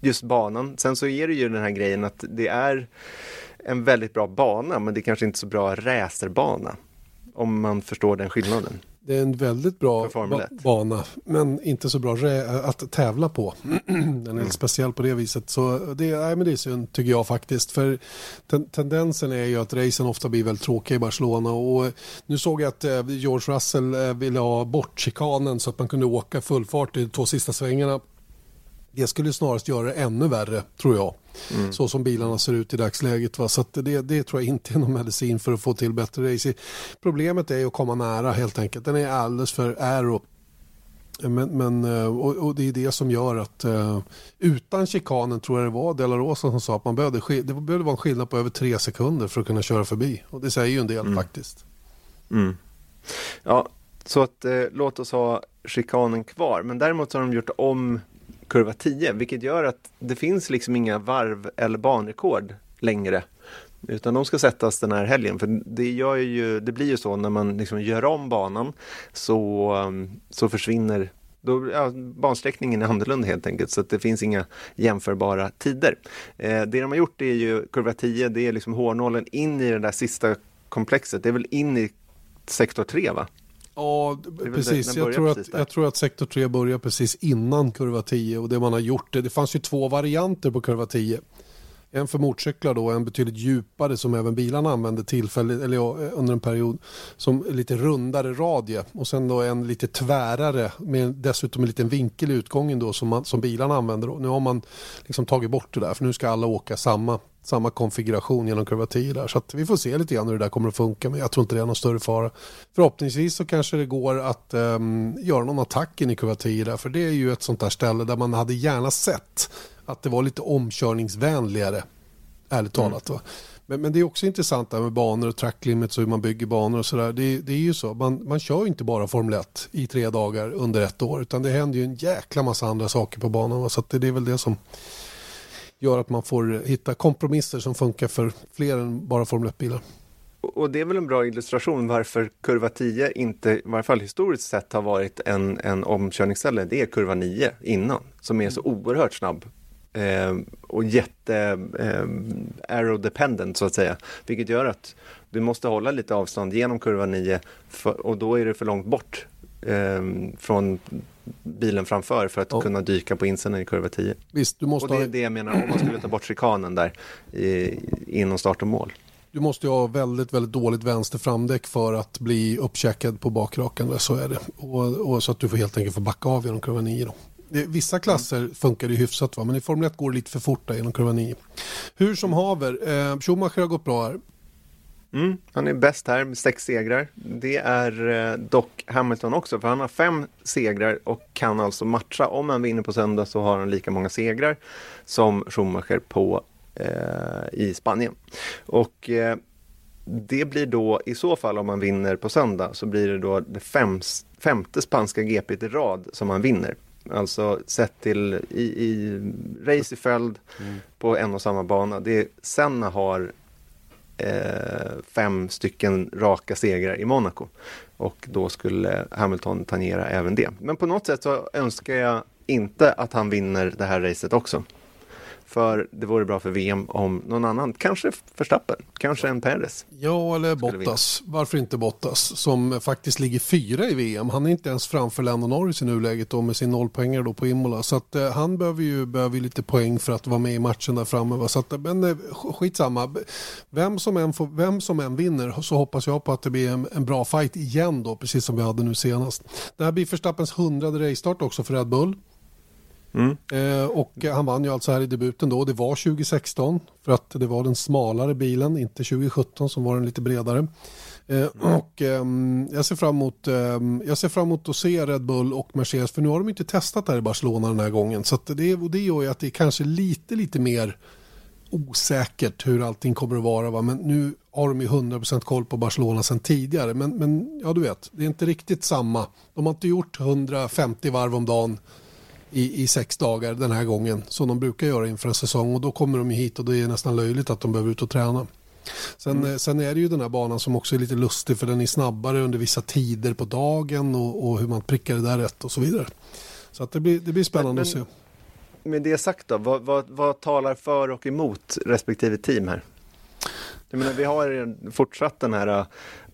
Speaker 2: just banan. Sen så är det ju den här grejen att det är en väldigt bra bana, men det är kanske inte så bra racerbana. Om man förstår den skillnaden.
Speaker 1: Det är en väldigt bra ba bana, men inte så bra att tävla på. Den är mm. speciell på det viset. Så det, nej, men det är synd, tycker jag faktiskt. För ten tendensen är ju att racen ofta blir väldigt tråkiga i Barcelona. Och nu såg jag att eh, George Russell eh, ville ha bort chikanen så att man kunde åka full fart i de två sista svängarna. Det skulle snarast göra det ännu värre, tror jag. Mm. Så som bilarna ser ut i dagsläget. Va? Så det, det tror jag inte är någon medicin för att få till bättre racing. Problemet är att komma nära helt enkelt. Den är alldeles för aero. Men, men, eh, och, och, det är det som gör att uh, utan chikanen tror jag det var Delarosa som sa att man behövde, det behövde vara en skillnad på över tre sekunder för att kunna köra förbi. Och det säger ju en del mm. faktiskt.
Speaker 2: Mm. Ja, så att eh, låt oss ha chikanen kvar. Men däremot så har de gjort om kurva 10, vilket gör att det finns liksom inga varv eller banrekord längre. Utan de ska sättas den här helgen, för det, gör ju, det blir ju så när man liksom gör om banan så, um, så försvinner då, ja, bansträckningen är annorlunda helt enkelt, så att det finns inga jämförbara tider. Eh, det de har gjort är ju kurva 10, det är liksom hårnålen in i det där sista komplexet, det är väl in i sektor 3 va?
Speaker 1: Ja, precis. Jag tror, att, jag tror att sektor 3 börjar precis innan kurva 10 och det man har gjort, det, det fanns ju två varianter på kurva 10. En för motorcyklar då, en betydligt djupare som även bilarna använde tillfälligt, eller ja, under en period, som lite rundare radie och sen då en lite tvärare med dessutom en liten vinkel i utgången då som, man, som bilarna använder. Nu har man liksom tagit bort det där för nu ska alla åka samma samma konfiguration genom kurva 10 där. Så att vi får se lite grann hur det där kommer att funka. Men jag tror inte det är någon större fara. Förhoppningsvis så kanske det går att um, göra någon attack in i kurva 10 där. För det är ju ett sånt där ställe där man hade gärna sett att det var lite omkörningsvänligare. Ärligt mm. talat. Va? Men, men, det är också intressant där med banor och track limits och hur man bygger banor och sådär. Det, det, är ju så, man, man kör ju inte bara Formel 1 i tre dagar under ett år utan det händer ju en jäkla massa andra saker på banan. Så det, det är väl det som gör att man får hitta kompromisser som funkar för fler än bara Formel 1-bilar.
Speaker 2: Och det är väl en bra illustration varför kurva 10 inte, i varje fall historiskt sett, har varit en, en omkörningsställe. Det är kurva 9 innan, som är så oerhört snabb eh, och jätte eh, arrow dependent så att säga. Vilket gör att du måste hålla lite avstånd genom kurva 9 för, och då är det för långt bort eh, från bilen framför för att ja. kunna dyka på insidan i kurva 10.
Speaker 1: Visst, du måste
Speaker 2: och det är det jag menar om man skulle ta bort chikanen där i, inom start och mål.
Speaker 1: Du måste ju ha väldigt, väldigt dåligt vänster framdäck för att bli uppcheckad på bakrakan. Så är det. Och, och, så att du får helt enkelt få backa av genom kurva 9. Då. Vissa klasser funkar det hyfsat va? men i Formel 1 går det lite för fort där genom kurva 9. Hur som haver, eh, Schumacher har gått bra här.
Speaker 2: Mm, han är bäst här med sex segrar. Det är eh, dock Hamilton också, för han har fem segrar och kan alltså matcha. Om han vinner på söndag så har han lika många segrar som Schumacher på, eh, i Spanien. Och eh, det blir då i så fall om man vinner på söndag så blir det då det fem, femte spanska GP i rad som man vinner. Alltså sett till i, i race i följd mm. på en och samma bana. Det Senna har eh, fem stycken raka segrar i Monaco. Och då skulle Hamilton tangera även det. Men på något sätt så önskar jag inte att han vinner det här racet också. För det vore bra för VM om någon annan, kanske Verstappen, kanske en Perez.
Speaker 1: Ja, eller Bottas. Varför inte Bottas? Som faktiskt ligger fyra i VM. Han är inte ens framför Lando Norris i nuläget då med sin nollpoängare då på Imola. Så att eh, han behöver ju, behöver lite poäng för att vara med i matchen där framme. Va? Så att, men eh, skitsamma. Vem som, än får, vem som än vinner så hoppas jag på att det blir en, en bra fight igen då, precis som vi hade nu senast. Det här blir Verstappens hundrade racestart också för Red Bull. Mm. Eh, och han vann ju alltså här i debuten då. Det var 2016 för att det var den smalare bilen, inte 2017 som var den lite bredare. Eh, och eh, jag, ser fram emot, ehm, jag ser fram emot att se Red Bull och Mercedes för nu har de inte testat det här i Barcelona den här gången. Så det, det gör ju att det är kanske lite, lite mer osäkert hur allting kommer att vara. Va? Men nu har de ju 100% koll på Barcelona sedan tidigare. Men, men ja, du vet, det är inte riktigt samma. De har inte gjort 150 varv om dagen i, i sex dagar den här gången som de brukar göra inför en säsong och då kommer de hit och det är nästan löjligt att de behöver ut och träna. Sen, mm. sen är det ju den här banan som också är lite lustig för den är snabbare under vissa tider på dagen och, och hur man prickar det där rätt och så vidare. Så att det, blir, det blir spännande men, att se.
Speaker 2: Med det sagt då, vad, vad, vad talar för och emot respektive team här? Jag menar, vi har fortsatt den här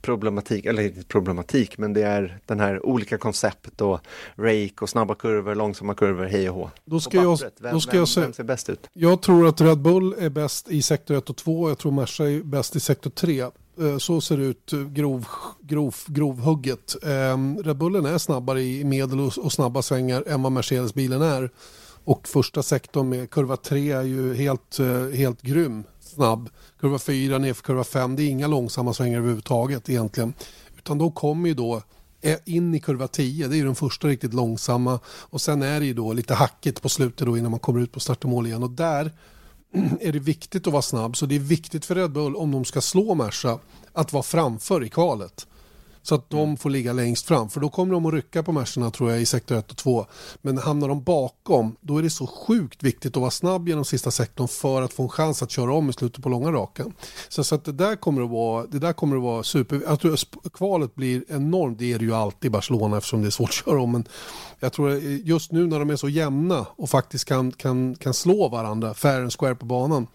Speaker 2: problematik, eller inte problematik, men det är den här olika koncept och rake och snabba kurvor, långsamma kurvor, hej och hå.
Speaker 1: Då ska, jag,
Speaker 2: vem,
Speaker 1: då ska jag säga,
Speaker 2: vem ser bäst ut?
Speaker 1: Jag tror att Red Bull är bäst i sektor 1 och 2, jag tror Merca är bäst i sektor 3. Eh, så ser det ut grov, grov, grovhugget. Ehm, Red Bullen är snabbare i medel och snabba svängar än vad Mercedes-bilen är. Och första sektorn med kurva 3 är ju helt, eh, helt grym snabb. Kurva 4 ner för kurva 5. Det är inga långsamma svängar överhuvudtaget egentligen. Utan de kommer ju då eh, in i kurva 10. Det är ju den första riktigt långsamma. Och sen är det ju då lite hackigt på slutet då innan man kommer ut på start och mål igen. Och där är det viktigt att vara snabb. Så det är viktigt för Red Bull om de ska slå Merca att vara framför i kvalet. Så att de får ligga längst fram. För då kommer de att rycka på matcherna tror jag i sektor 1 och 2. Men hamnar de bakom då är det så sjukt viktigt att vara snabb genom sista sektorn för att få en chans att köra om i slutet på långa rakan. Så, så att det där kommer att vara, det där kommer att vara super... Jag tror kvalet blir enormt. Det är det ju alltid i Barcelona eftersom det är svårt att köra om. Men jag tror just nu när de är så jämna och faktiskt kan, kan, kan slå varandra fair and square på banan.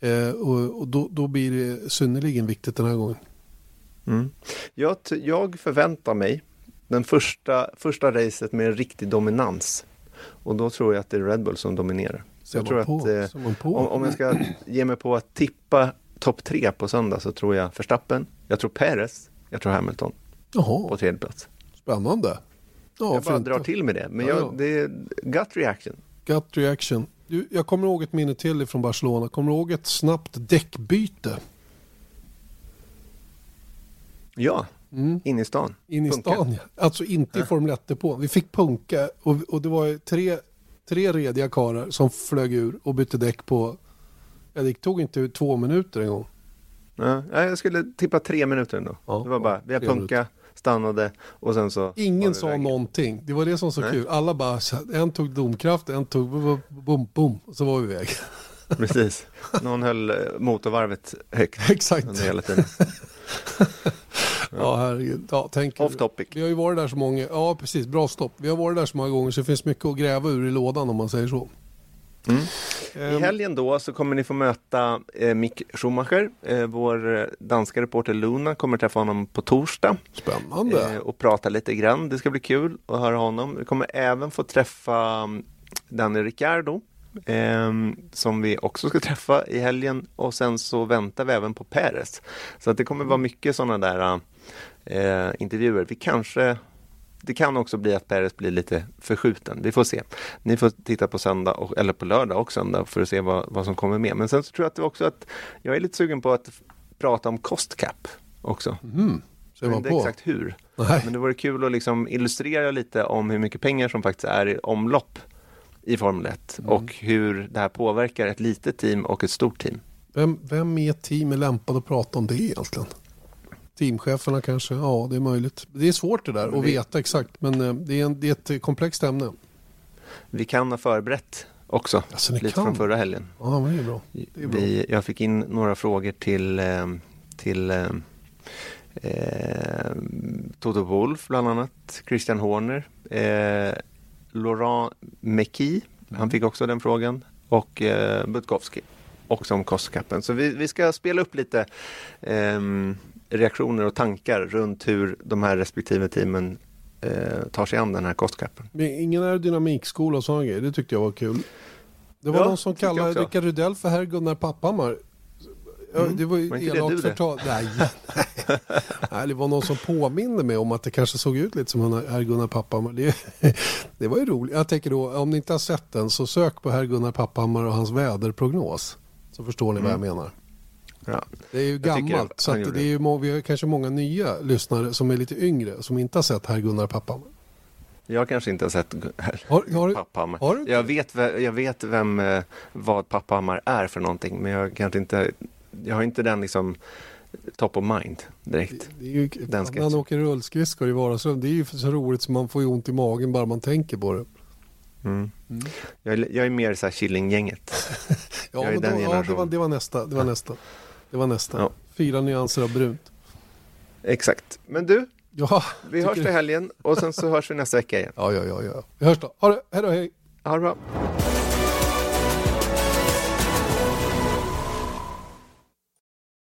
Speaker 1: Eh, och, och då, då blir det synnerligen viktigt den här gången.
Speaker 2: Mm. Jag, jag förväntar mig den första, första racet med en riktig dominans. Och då tror jag att det är Red Bull som dominerar. Så jag tror att eh, om, om, jag ska ge mig på att tippa topp tre på söndag så tror jag Verstappen, jag tror Perez, jag tror Hamilton Jaha. på tredje plats.
Speaker 1: Spännande.
Speaker 2: Ja, jag bara drar till med det, men jag, det är gut reaction.
Speaker 1: Gut reaction. Du, jag kommer ihåg ett minne till från Barcelona. Kommer du ihåg ett snabbt däckbyte?
Speaker 2: Ja,
Speaker 1: Mm.
Speaker 2: inne i stan.
Speaker 1: In i
Speaker 2: Punka.
Speaker 1: stan, ja. Alltså inte i Formel 1 Vi fick punka och, och det var ju tre, tre rediga karlar som flög ur och bytte däck på... Ja, det tog inte två minuter en gång.
Speaker 2: Ja, ja, jag skulle tippa tre minuter ändå.
Speaker 1: Ja,
Speaker 2: det var bara, vi har punka, stannade och sen så...
Speaker 1: Ingen sa
Speaker 2: iväg.
Speaker 1: någonting. Det var det som var så
Speaker 2: Nej.
Speaker 1: kul. Alla bara, en tog domkraft, en tog bum, bum, bum och så var vi iväg.
Speaker 2: Precis. Någon höll eh, motorvarvet högt
Speaker 1: Exakt.
Speaker 2: under hela tiden.
Speaker 1: Ja, herregud. Ja, tänk,
Speaker 2: Off topic.
Speaker 1: Vi har ju varit där så många, ja precis, bra stopp. Vi har varit där så många gånger så det finns mycket att gräva ur i lådan om man säger så.
Speaker 2: Mm. I
Speaker 1: Ehm,
Speaker 2: helgen då så kommer ni få möta eh, Mick Schumacher. Eh, vår eh, danska reporter Luna kommer träffa honom på torsdag
Speaker 1: Spännande.
Speaker 2: eh, och prata lite grann. Det ska bli kul att höra honom. Vi kommer även få träffa mm, Danny Ricciardo eh, som vi också ska träffa i helgen och sen så väntar vi även på Perez. Så att det kommer vara mycket sådana där eh, intervjuer. Vi kanske det kan också bli att Perez blir lite förskjuten. Vi får se. Ni får titta på söndag, och, eller på lördag och söndag för att se vad, vad som kommer med. Men sen så tror jag att det också att jag är lite sugen på att prata om cost cap också.
Speaker 1: Mm. Så
Speaker 2: Jag inte
Speaker 1: på.
Speaker 2: exakt hur.
Speaker 1: Nej.
Speaker 2: Men det vore kul att liksom illustrera lite om hur mycket pengar som faktiskt är i omlopp i Formel 1
Speaker 1: Mm.
Speaker 2: och hur det här påverkar ett litet team och ett stort team.
Speaker 1: Vem, vem i ett team är lämpad att prata om det egentligen? Teamcheferna kanske? Ja, det är möjligt. Det är svårt det där att veta exakt, men eh, det är, en, det är ett komplext ämne.
Speaker 2: Vi kan ha förberett också,
Speaker 1: Alltså,
Speaker 2: lite
Speaker 1: kan?
Speaker 2: från förra helgen.
Speaker 1: Ja, men det är bra. Det är bra.
Speaker 2: Vi, jag fick in några frågor till, eh, till eh, eh, Toto Wolff bland annat, Christian Horner, eh, Laurent Meky, han fick också den frågan, och eh, Butkowski, också om kostkappen. Så vi, vi ska spela upp lite ehm, reaktioner och tankar runt hur de här respektive teamen eh, tar sig an den här kostkappen.
Speaker 1: Ingen aerodynamikskola och sådana grejer, det tyckte jag var kul. Det var
Speaker 2: Ja,
Speaker 1: någon som kallade. Rickard Rydell för herr Gunnar Papphammar.
Speaker 2: Mm.
Speaker 1: Det var ju
Speaker 2: Var
Speaker 1: elakt förtal. Nej, nej. nej, det var någon som påminde mig om att det kanske såg ut lite som herr Gunnar Papphammar. Det, det var ju roligt. Jag tänker då, om ni inte har sett den så sök på herr Gunnar Papphammar och hans väderprognos. Så förstår ni vad jag menar.
Speaker 2: Ja.
Speaker 1: Det är ju
Speaker 2: Mm.
Speaker 1: Gammalt. Så det är ju, vi har kanske många nya lyssnare som är lite yngre som inte har sett herr Gunnar Papphammar.
Speaker 2: Jag kanske inte har sett
Speaker 1: Har, har,
Speaker 2: Papphammar.
Speaker 1: har?
Speaker 2: Jag vet, ve- jag vet vem, eh, vad Papphammar är för någonting, men jag kanske inte, jag har inte den liksom top of mind direkt.
Speaker 1: Det är ju,
Speaker 2: Den
Speaker 1: när
Speaker 2: sketchen.
Speaker 1: åker rullskridskor i vardagsrum. Det är ju så roligt så man får ju ont i magen bara man tänker på det.
Speaker 2: Mm.
Speaker 1: Mm.
Speaker 2: Jag, är, jag är mer så här Killinggänget.
Speaker 1: Ja,
Speaker 2: Jag är
Speaker 1: men
Speaker 2: den
Speaker 1: då, ja det, var, det var nästa. Det var nästa. Det var nästa.
Speaker 2: Ja.
Speaker 1: Fyra nyanser av brunt.
Speaker 2: Exakt. Men du,
Speaker 1: Ja,
Speaker 2: vi hörs
Speaker 1: det.
Speaker 2: till helgen och sen så hörs vi nästa vecka igen.
Speaker 1: ja, ja, ja, ja. Vi hörs då. Ha det. Hej då, hej.
Speaker 2: Ha det bra.